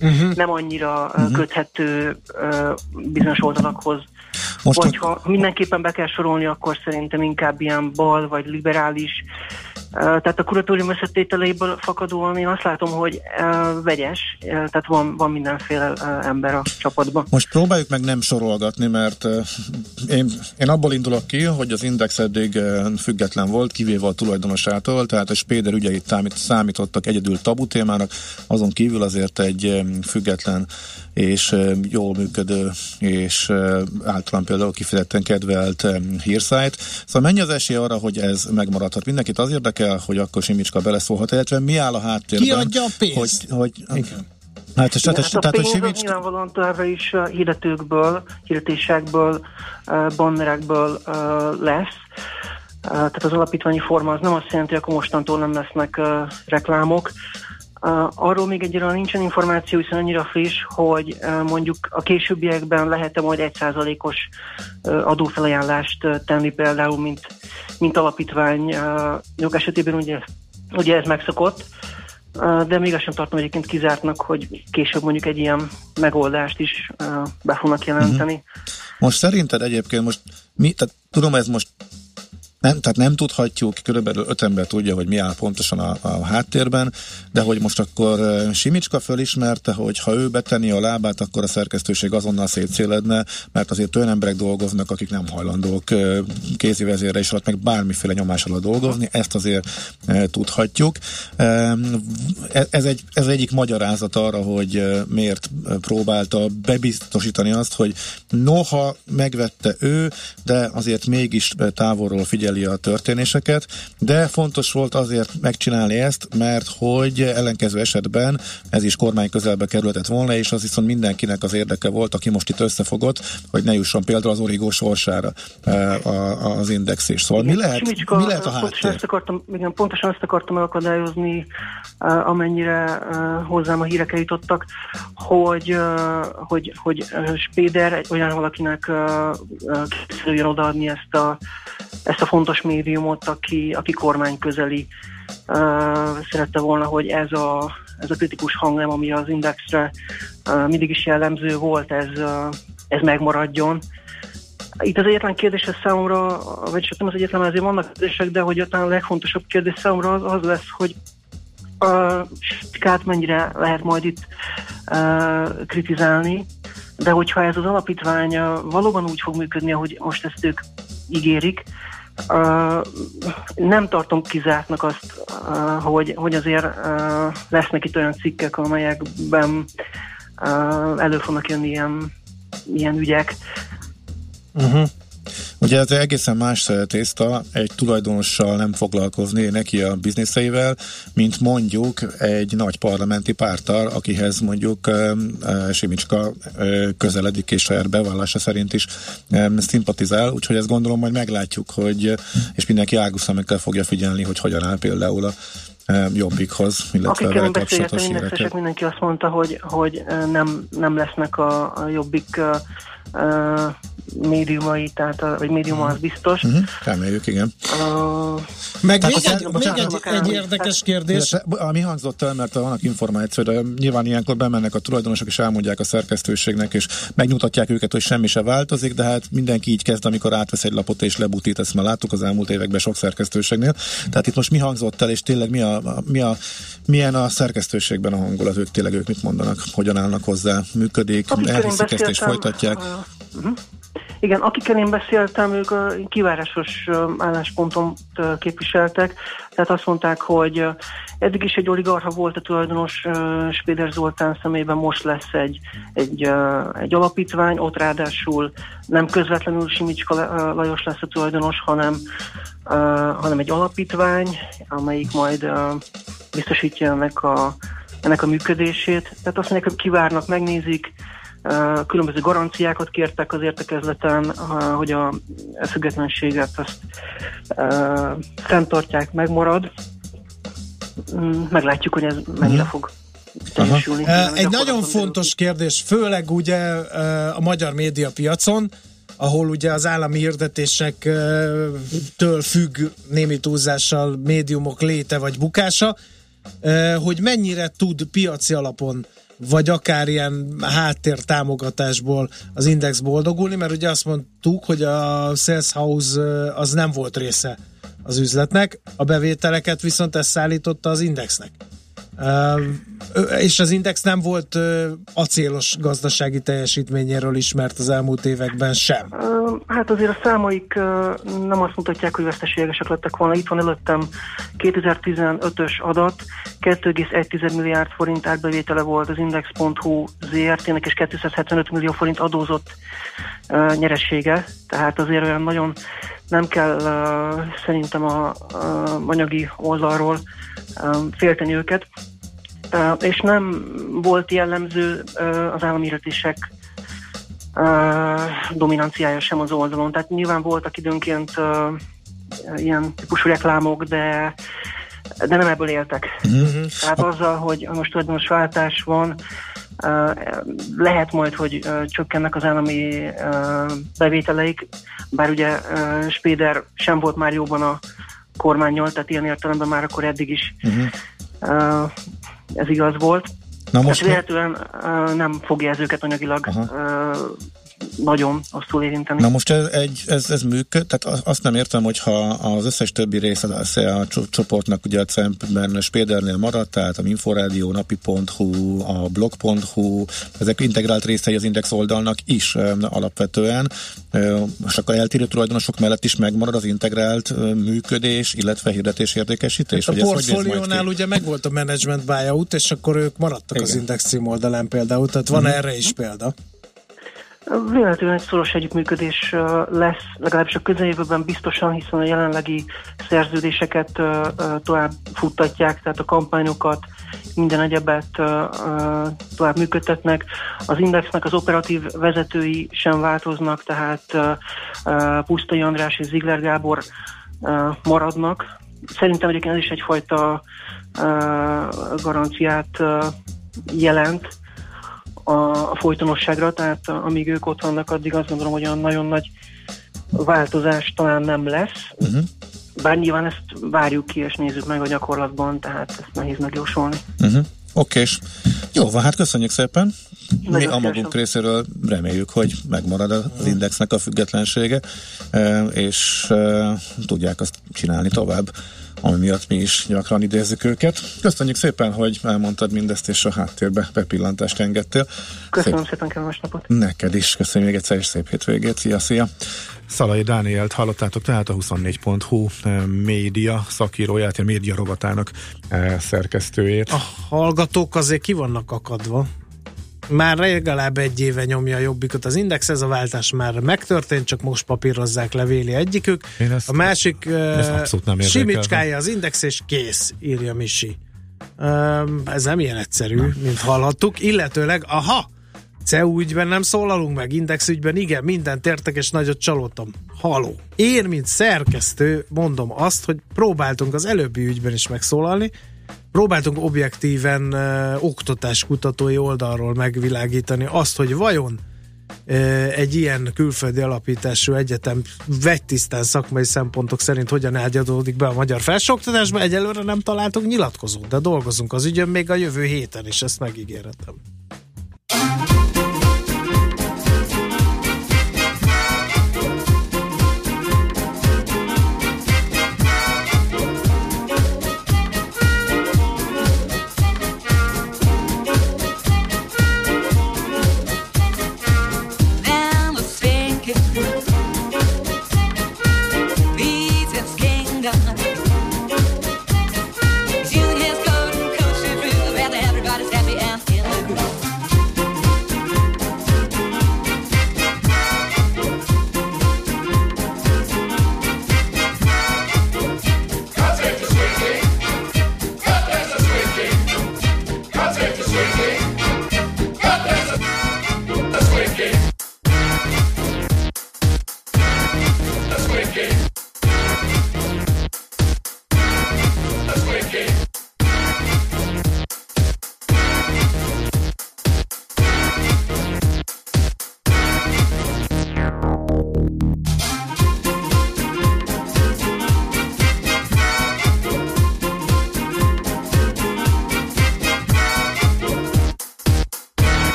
uh-huh. nem annyira uh-huh. köthető uh, bizonyos oldalakhoz most vagy ha mindenképpen be kell sorolni, akkor szerintem inkább ilyen bal vagy liberális tehát a kuratórium összetételéből fakadóan én azt látom, hogy vegyes, tehát van, van mindenféle ember a csapatban. Most próbáljuk meg nem sorolgatni, mert én, én abból indulok ki, hogy az Index eddig független volt, kivéve a tulajdonosától, tehát a Spéder ügyeit számítottak egyedül tabu témának, azon kívül azért egy független és jól működő és általán például kifejezetten kedvelt hírszájt. Szóval mennyi az esély arra, hogy ez megmaradhat? Mindenkit az érdekel, hogy akkor Simicska beleszólhat, illetve mi áll a háttérben? Ki adja a pénzt? Hogy, hogy, Igen. Hát, és, Igen, tehát, hát a pénz Simicska... nyilvánvalóan továbbra is hirdetőkből, hirdetésekből, bannerekből lesz. Tehát az alapítványi forma az nem azt jelenti, hogy akkor mostantól nem lesznek reklámok, Uh, arról még egyre nincsen információ, hiszen annyira friss, hogy uh, mondjuk a későbbiekben lehet-e majd egy százalékos uh, adófelajánlást tenni például, mint, mint alapítvány. Jog esetében ugye, ugye ez megszokott, de még azt sem tartom egyébként kizártnak, hogy később mondjuk egy ilyen megoldást is be fognak jelenteni. Uh-huh. Most szerinted egyébként most mi, tehát tudom, ez most nem, tehát nem tudhatjuk, körülbelül öt ember tudja, hogy mi áll pontosan a, a háttérben, de hogy most akkor Simicska fölismerte, hogy ha ő betenni a lábát, akkor a szerkesztőség azonnal szétszéledne, mert azért olyan emberek dolgoznak, akik nem hajlandók kézi vezérre is alatt, meg bármiféle nyomás alatt dolgozni, ezt azért tudhatjuk. E, ez, egy, ez egyik magyarázat arra, hogy miért próbálta bebiztosítani azt, hogy noha megvette ő, de azért mégis távolról figyel figyeli a történéseket, de fontos volt azért megcsinálni ezt, mert hogy ellenkező esetben ez is kormány közelbe kerülhetett volna, és az viszont mindenkinek az érdeke volt, aki most itt összefogott, hogy ne jusson például az origó sorsára e, az index is. Szóval igen, mi lehet, Simicska, mi lehet a háttér? Pontosan ezt akartam, igen, pontosan ezt akartam megakadályozni, e, amennyire e, hozzám a hírek eljutottak, hogy, hogy, hogy Spéder olyan valakinek készüljön odaadni ezt a, ezt a fontos médiumot, aki, aki kormány közeli uh, szerette volna, hogy ez a, ez a kritikus hangnem, ami az Indexre uh, mindig is jellemző volt, ez, uh, ez megmaradjon. Itt az egyetlen kérdés ez számomra, vagy csak nem az egyetlen, azért vannak kérdések, de hogy talán a legfontosabb kérdés számomra az, az lesz, hogy a mennyire lehet majd itt uh, kritizálni, de hogyha ez az alapítvány valóban úgy fog működni, ahogy most ezt ők ígérik, nem tartom kizártnak azt, uh, hogy, hogy azért uh, lesznek itt olyan cikkek, amelyekben elő fognak jönni ilyen, ilyen ügyek. Uh-huh. Ugye ez egészen más tészta egy tulajdonossal nem foglalkozni neki a bizniszeivel, mint mondjuk egy nagy parlamenti pártal, akihez mondjuk uh, Simicska uh, közeledik és saját bevallása szerint is szimpatizál, úgyhogy ezt gondolom majd meglátjuk, hogy és mindenki águszamekkel fogja figyelni, hogy hogyan áll például a jobbikhoz, illetve Akikkel én beszélgettem, mindenki azt mondta, hogy, hogy nem, nem lesznek a, a jobbik uh, médiumai, tehát a, vagy médium az biztos. Uh-huh. Reméljük, igen. Uh, Meg még, egy, még egy, egy érdekes kérdés. Mi hangzott el, mert vannak információ, de nyilván ilyenkor bemennek a tulajdonosok, és elmondják a szerkesztőségnek, és megmutatják őket, hogy semmi se változik, de hát mindenki így kezd, amikor átvesz egy lapot és lebutít, ezt már láttuk az elmúlt években sok szerkesztőségnél. Tehát itt most mi hangzott el, és tényleg mi a, mi a, milyen a szerkesztőségben a hangulat, ők tényleg ők mit mondanak, hogyan állnak hozzá, működik, elhiszik ezt és folytatják. Uh-huh. Igen, akikkel én beszéltem, ők a kivárásos álláspontot képviseltek, tehát azt mondták, hogy eddig is egy oligarha volt a tulajdonos Spéder Zoltán szemében, most lesz egy, egy, egy alapítvány, ott ráadásul nem közvetlenül Simicska Lajos lesz a tulajdonos, hanem, hanem egy alapítvány, amelyik majd biztosítja ennek a, ennek a működését. Tehát azt mondják, hogy kivárnak, megnézik, különböző garanciákat kértek az értekezleten, hogy a függetlenséget azt fenntartják, megmarad. Mm, meglátjuk, hogy ez mennyire fog teljesülni. Egy nagyon fontos kérdés, főleg ugye a magyar médiapiacon, ahol ugye az állami hirdetésektől függ némi túlzással médiumok léte vagy bukása, hogy mennyire tud piaci alapon vagy akár ilyen háttér támogatásból az Index boldogulni, mert ugye azt mondtuk, hogy a Sales House az nem volt része az üzletnek, a bevételeket viszont ezt szállította az Indexnek. És az Index nem volt acélos gazdasági teljesítményéről ismert az elmúlt években sem. Hát azért a számaik nem azt mutatják, hogy veszteségesek lettek volna. Itt van előttem 2015-ös adat, 2,1 milliárd forint árbevétele volt az Index.hu ZRT-nek, és 275 millió forint adózott nyeressége. Tehát azért olyan nagyon nem kell szerintem a, anyagi oldalról félteni őket és nem volt jellemző az államíratések dominanciája sem az oldalon. Tehát nyilván voltak időnként ilyen típusú reklámok, de de nem ebből éltek. Uh-huh. Tehát azzal, hogy most tulajdonos váltás van, lehet majd, hogy csökkennek az állami bevételeik, bár ugye Spéder sem volt már jóban a kormányjal, tehát ilyen értelemben már akkor eddig is uh-huh ez igaz volt. Na most Tehát uh, nem fogja ez őket anyagilag uh, nagyon rosszul érinteni. Na most ez, egy, ez, ez működ, tehát azt nem értem, hogyha az összes többi része a, a csoportnak ugye a CEMP-ben Spédernél maradt, tehát a Inforádió, napi.hu, a blog.hu, ezek integrált részei az Index oldalnak is alapvetően, és akkor eltérő tulajdonosok mellett is megmarad az integrált működés, illetve hirdetés értékesítés? Hát a portfóliónál ugye megvolt a management buyout, és akkor ők maradtak Igen. az Index cím oldalán például, tehát van uh-huh. erre is példa. Véletlenül egy szoros együttműködés lesz, legalábbis a közeljövőben biztosan, hiszen a jelenlegi szerződéseket tovább futtatják, tehát a kampányokat, minden egyebet tovább működtetnek. Az Indexnek az operatív vezetői sem változnak, tehát Pusztai András és Zigler Gábor maradnak. Szerintem egyébként ez is egyfajta garanciát jelent, a, a folytonosságra, tehát amíg ők ott vannak, addig azt gondolom, hogy olyan nagyon nagy változás talán nem lesz. Uh-huh. Bár nyilván ezt várjuk ki, és nézzük meg a gyakorlatban, tehát ezt nehéz megjósolni. Uh-huh. Oké, és jó van, hát köszönjük szépen. Mi Nagyon a magunk szívesen. részéről reméljük, hogy megmarad az indexnek a függetlensége, e, és e, tudják azt csinálni tovább, ami miatt mi is gyakran idézzük őket. Köszönjük szépen, hogy elmondtad mindezt, és a háttérbe bepillantást engedtél. Köszönöm szépen, kellemes napot. Neked is, köszönjük még egyszer, és szép hétvégét. Szia, szia! Szalai Dánielt hallottátok, tehát a 24.hu eh, média szakíróját, a média rovatának eh, szerkesztőjét. A hallgatók azért ki vannak akadva. Már legalább egy éve nyomja a jobbikot az Index, ez a váltás már megtörtént, csak most papírozzák levéli egyikük. A másik ezt nem simicskája az Index, és kész, írja Misi. Ez nem ilyen egyszerű, nem. mint hallhattuk. Illetőleg, aha, CEU ügyben nem szólalunk meg, Index ügyben igen, mindent értek, és nagyot csalódtam. Haló. Én, mint szerkesztő, mondom azt, hogy próbáltunk az előbbi ügyben is megszólalni, próbáltunk objektíven uh, oktatáskutatói oldalról megvilágítani azt, hogy vajon uh, egy ilyen külföldi alapítású egyetem vegytisztán szakmai szempontok szerint hogyan ágyadódik be a magyar felsőoktatásba. Egyelőre nem találtunk nyilatkozót, de dolgozunk az ügyön még a jövő héten is, ezt megígérhetem.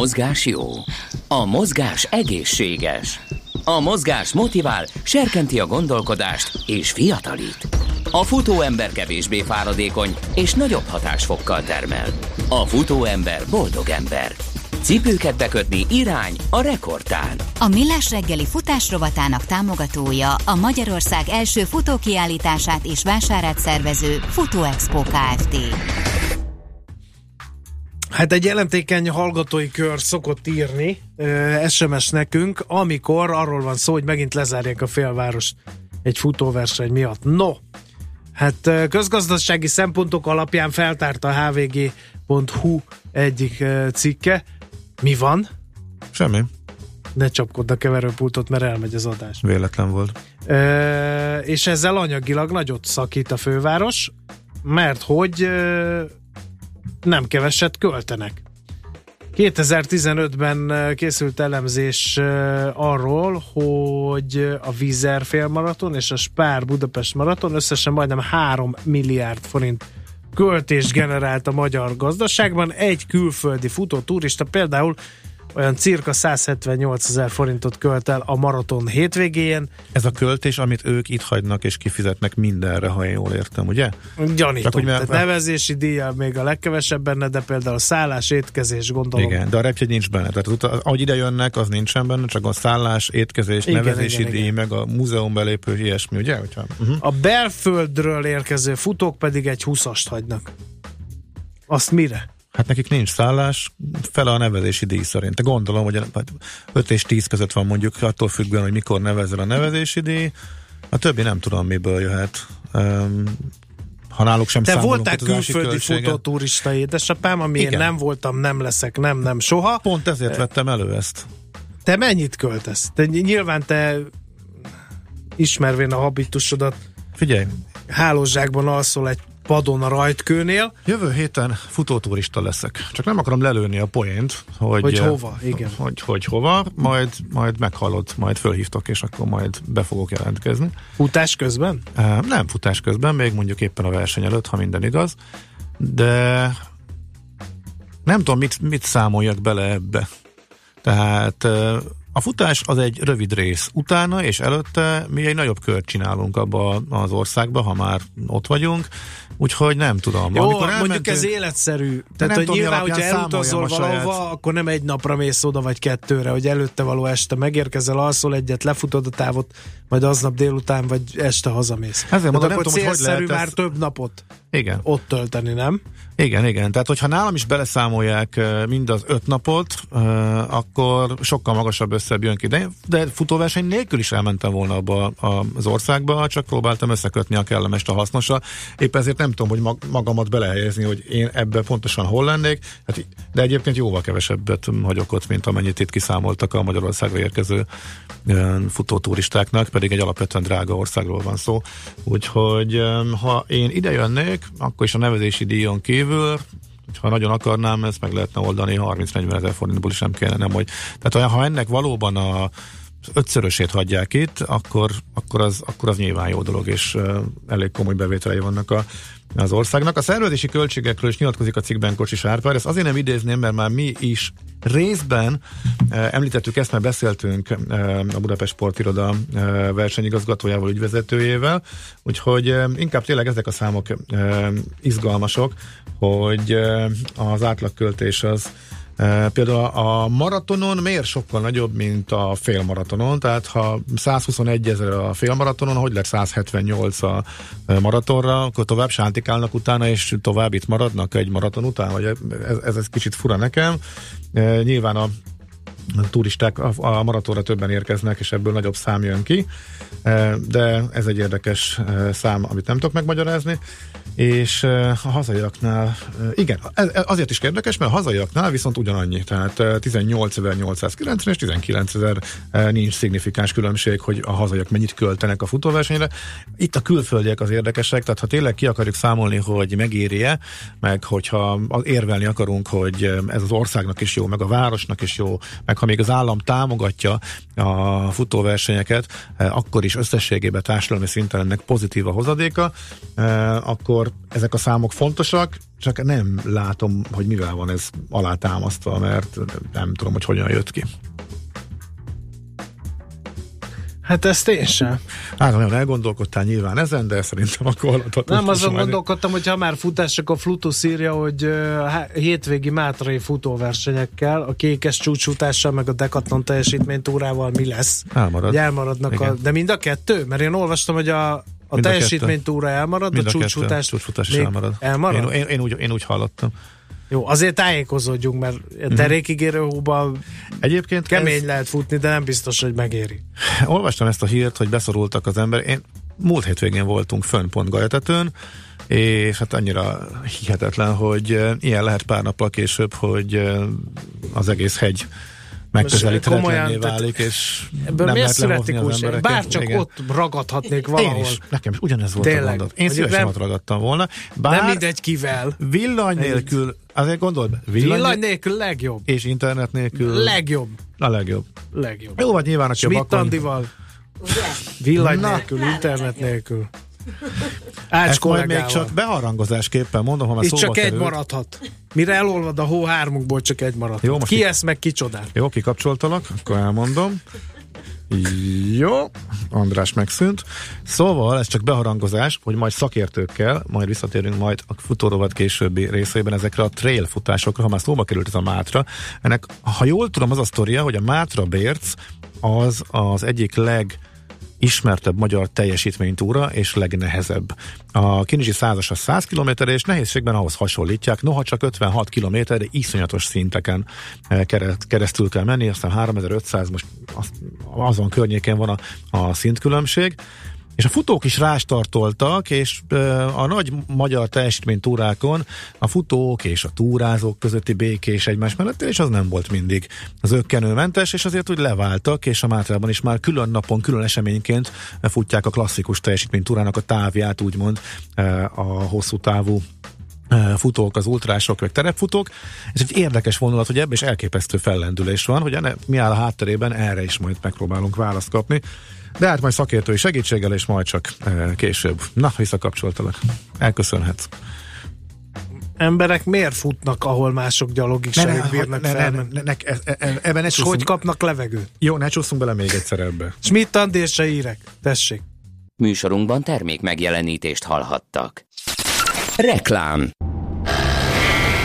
Mozgás jó. A mozgás egészséges. A mozgás motivál, serkenti a gondolkodást és fiatalít. A futóember kevésbé fáradékony és nagyobb hatásfokkal termel. A futóember boldog ember. Cipőket bekötni irány a rekordtán. A Millás reggeli futás rovatának támogatója a Magyarország első futókiállítását és vásárát szervező Futó Expo Kft. Hát egy jelentékeny hallgatói kör szokott írni ö, SMS nekünk, amikor arról van szó, hogy megint lezárják a félvárost egy futóverseny miatt. No, hát közgazdasági szempontok alapján feltárta a hvg.hu egyik cikke. Mi van? Semmi. Ne csapkodd a keverőpultot, mert elmegy az adás. Véletlen volt. Ö, és ezzel anyagilag nagyot szakít a főváros, mert hogy nem keveset költenek. 2015-ben készült elemzés arról, hogy a Vizer félmaraton és a Spár Budapest maraton összesen majdnem 3 milliárd forint költést generált a magyar gazdaságban. Egy külföldi futó turista például olyan cirka 178 ezer forintot költ el a maraton hétvégén. Ez a költés, amit ők itt hagynak és kifizetnek mindenre, ha én jól értem, ugye? Gyanítom. Csak, hogy Tehát mert- nevezési díja még a legkevesebb benne, de például a szállás, étkezés, gondolom. Igen, de a repjegy nincs benne. Tehát uta- ahogy ide jönnek, az nincsen benne, csak a szállás, étkezés, Igen, nevezési igen, díj, igen. meg a múzeum belépő, ilyesmi, ugye? Hogyha, uh-huh. A belföldről érkező futók pedig egy 20-ast hagynak. Azt mire? Hát nekik nincs szállás, fele a nevezési díj szerint. De gondolom, hogy 5 és 10 között van mondjuk, attól függően, hogy mikor nevezel a nevezési díj. A többi nem tudom, miből jöhet. Um, ha náluk sem Te voltál utazási külföldi futóturista édesapám, ami én Igen. nem voltam, nem leszek, nem, nem soha. Pont ezért vettem elő ezt. Te mennyit költesz? Te nyilván te ismervén a habitusodat Figyelj, hálózsákban alszol egy padon a rajtkőnél. Jövő héten futóturista leszek. Csak nem akarom lelőni a poént, hogy, Hogy hova, igen. Hogy, hogy hova, majd, majd meghallod, majd fölhívtok, és akkor majd be fogok jelentkezni. Futás közben? Nem futás közben, még mondjuk éppen a verseny előtt, ha minden igaz, de nem tudom, mit, mit számoljak bele ebbe. Tehát a futás az egy rövid rész. Utána és előtte mi egy nagyobb kört csinálunk abba az országba, ha már ott vagyunk. Úgyhogy nem tudom. Jó, Amikor mondjuk elmentünk- ez életszerű. Tehát, hogy nyilván, hogyha elutazol valahova, saját- akkor nem egy napra mész oda, vagy kettőre, hogy előtte való este megérkezel, alszol egyet, lefutod a távot, majd aznap délután, vagy este hazamész. Ezért mondom, nem tudom, hogy hogy lehet már több napot Igen. ott tölteni, nem? Igen, igen. Tehát, hogyha nálam is beleszámolják mind az öt napot, akkor sokkal magasabb összebb jön ki. De, de futóverseny nélkül is elmentem volna abba az országba, csak próbáltam összekötni a kellemest a hasznosra. Épp ezért nem tudom, hogy mag- magamat belehelyezni, hogy én ebben pontosan hol lennék. Hát, de egyébként jóval kevesebbet hagyok ott, mint amennyit itt kiszámoltak a Magyarországra érkező futóturistáknak, pedig egy alapvetően drága országról van szó. Úgyhogy ha én ide jönnék, akkor is a nevezési díjon kívül, ha nagyon akarnám, ezt meg lehetne oldani 30-40 ezer forintból is nem nem hogy. Tehát ha ennek valóban a ötszörösét hagyják itt, akkor, akkor, az, akkor az nyilván jó dolog, és elég komoly bevételei vannak a, az országnak. A szervezési költségekről is nyilatkozik a cikkben Kocsis Árpád, ezt azért nem idézném, mert már mi is részben uh, említettük ezt, mert beszéltünk uh, a Budapest Sportiroda uh, versenyigazgatójával, ügyvezetőjével, úgyhogy uh, inkább tényleg ezek a számok uh, izgalmasok, hogy uh, az átlagköltés az például a maratonon miért sokkal nagyobb, mint a félmaratonon? Tehát ha 121 ezer a félmaratonon, hogy lett 178 a maratonra, akkor tovább sántikálnak utána, és tovább itt maradnak egy maraton után? Vagy ez, ez, ez kicsit fura nekem. Nyilván a turisták a, maratonra többen érkeznek, és ebből nagyobb szám jön ki, Eh, de ez egy érdekes eh, szám, amit nem tudok megmagyarázni, és eh, a hazaiaknál, igen, azért is érdekes, mert a hazaiaknál viszont ugyanannyi, tehát eh, 18.890 és 19.000 nincs szignifikáns különbség, hogy a hazaiak mennyit költenek a futóversenyre. Itt a külföldiek az érdekesek, tehát ha tényleg ki akarjuk számolni, hogy megéri-e, meg hogyha érvelni akarunk, hogy ez az országnak is jó, meg a városnak is jó, meg ha még az állam támogatja a futóversenyeket, eh, akkor is összességében társadalmi szinten ennek pozitív a hozadéka, eh, akkor ezek a számok fontosak, csak nem látom, hogy mivel van ez alátámasztva, mert nem tudom, hogy hogyan jött ki. Hát ezt én sem. Hát nagyon elgondolkodtál nyilván ezen, de szerintem akkor haladhatunk Nem azon gondolkodtam, hogy ha már futás, akkor Flutus írja, hogy uh, hétvégi mátrai futóversenyekkel, a kékes csúcsfutással, meg a Decathlon teljesítménytúrával mi lesz? Elmarad. Elmaradnak a, Igen. de mind a kettő? Mert én olvastam, hogy a, a a teljesítménytúra elmarad, Mind a a csúcsfutás, csúcsfutás is még elmarad. elmarad? Én, én, én, úgy, én úgy hallottam. Jó, azért tájékozódjunk, mert Mhm. derékigérő hóban Egyébként kemény ez- lehet futni, de nem biztos, hogy megéri. Olvastam ezt a hírt, hogy beszorultak az ember. Én múlt hétvégén voltunk fönn pont Gajatetőn, és hát annyira hihetetlen, hogy eh, ilyen lehet pár nappal később, hogy eh, az egész hegy megközelíthetetlenné válik, és Ebből nem miért születik az úgy? embereket. Bár csak Igen. ott ragadhatnék Én valahol. is, nekem is ugyanez volt Tényleg. a gondot. Én szívesen ott ragadtam volna. Nem mindegy kivel. Villany nélkül, azért gondold, be, villany, Villany nélkül legjobb. és internet nélkül Legjobb. a legjobb. Legjobb. Jó, vagy nyilván, aki a Schmidt bakony... Andival. Villany nélkül, internet nélkül. Ács Ezt majd még csak beharangozásképpen mondom, ha már Itt csak egy került. maradhat. Mire elolvad a hó hármunkból, csak egy maradhat. Jó, most Ki ki- ezt meg kicsodál? Jó, kikapcsoltalak, akkor elmondom. Jó, András megszűnt. Szóval ez csak beharangozás, hogy majd szakértőkkel, majd visszatérünk majd a futórovat későbbi részében ezekre a trail futásokra, ha már szóba került ez a Mátra. Ennek, ha jól tudom, az a sztoria, hogy a Mátra Bérc az az egyik leg ismertebb magyar teljesítménytúra és legnehezebb. A Kinizsi százas a 100 km és nehézségben ahhoz hasonlítják, noha csak 56 km, de iszonyatos szinteken eh, keresztül kell menni, aztán 3500, most az- azon környéken van a, a szintkülönbség. És a futók is rástartoltak, és a nagy magyar teljesítménytúrákon a futók és a túrázók közötti békés egymás mellett, és az nem volt mindig az ökkenőmentes, és azért úgy leváltak, és a Mátrában is már külön napon, külön eseményként futják a klasszikus teljesítménytúrának a távját, úgymond a hosszú távú futók, az ultrások, vagy terepfutók. Ez egy érdekes vonulat, hogy ebben is elképesztő fellendülés van, hogy mi áll a hátterében, erre is majd megpróbálunk választ kapni. De hát majd szakértői segítséggel, és majd csak e, később. Na, visszakapcsoltalak. Elköszönhetsz. Emberek miért futnak, ahol mások gyalogig Ne, se ne, bírnak ne, ne, felmenni? ne, ne, e- e- e- ebben ne És hogy kapnak levegőt? Jó, ne csúszunk bele még egyszer ebbe. Schmidt Andi és se írek. Tessék. Műsorunkban termék megjelenítést hallhattak. Reklám.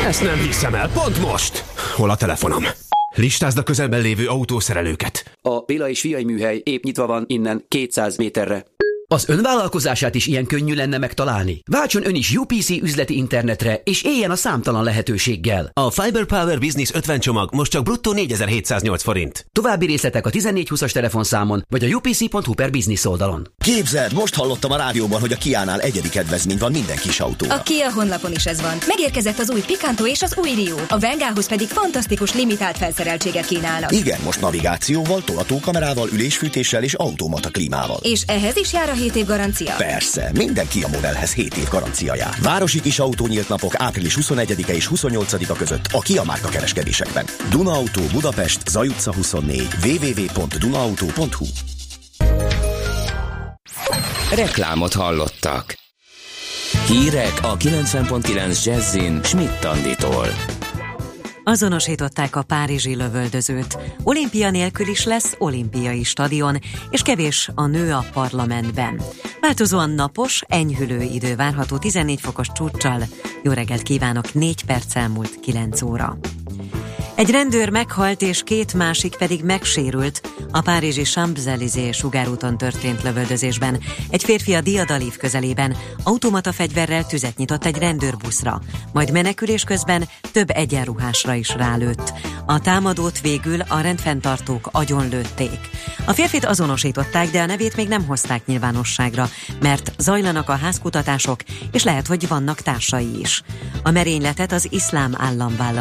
Ezt nem hiszem el, pont most! Hol a telefonom? Listázd a közelben lévő autószerelőket. A Béla és Fiai műhely épp nyitva van innen 200 méterre. Az önvállalkozását is ilyen könnyű lenne megtalálni. Váltson ön is UPC üzleti internetre, és éljen a számtalan lehetőséggel. A Fiber Power Business 50 csomag most csak bruttó 4708 forint. További részletek a 1420-as telefonszámon, vagy a upc.hu per business oldalon. Képzeld, most hallottam a rádióban, hogy a Kiánál egyedi kedvezmény van minden kis autóra. A Kia honlapon is ez van. Megérkezett az új Picanto és az új Rio. A Vengához pedig fantasztikus limitált felszereltséget kínálnak. Igen, most navigációval, tolatókamerával, ülésfűtéssel és automata klímával. És ehhez is jár a 7 év garancia? Persze, minden Kia modellhez 7 év garancia jár. Városi kis autó nyílt napok április 21-e és 28-a között a Kia márka kereskedésekben. Duna Auto Budapest, Zaj utca 24, www.dunaauto.hu Reklámot hallottak. Hírek a 90.9 Jazzin Schmidt Anditól. Azonosították a párizsi lövöldözőt. Olimpia nélkül is lesz olimpiai stadion, és kevés a nő a parlamentben. Változóan napos, enyhülő idő várható 14 fokos csúccsal. Jó reggelt kívánok, 4 perc elmúlt 9 óra. Egy rendőr meghalt és két másik pedig megsérült a párizsi Champs-Élysées sugárúton történt lövöldözésben. Egy férfi a Diadalív közelében automata fegyverrel tüzet nyitott egy rendőrbuszra, majd menekülés közben több egyenruhásra is rálőtt. A támadót végül a rendfenntartók agyonlőtték. A férfit azonosították, de a nevét még nem hozták nyilvánosságra, mert zajlanak a házkutatások, és lehet, hogy vannak társai is. A merényletet az iszlám állam vállal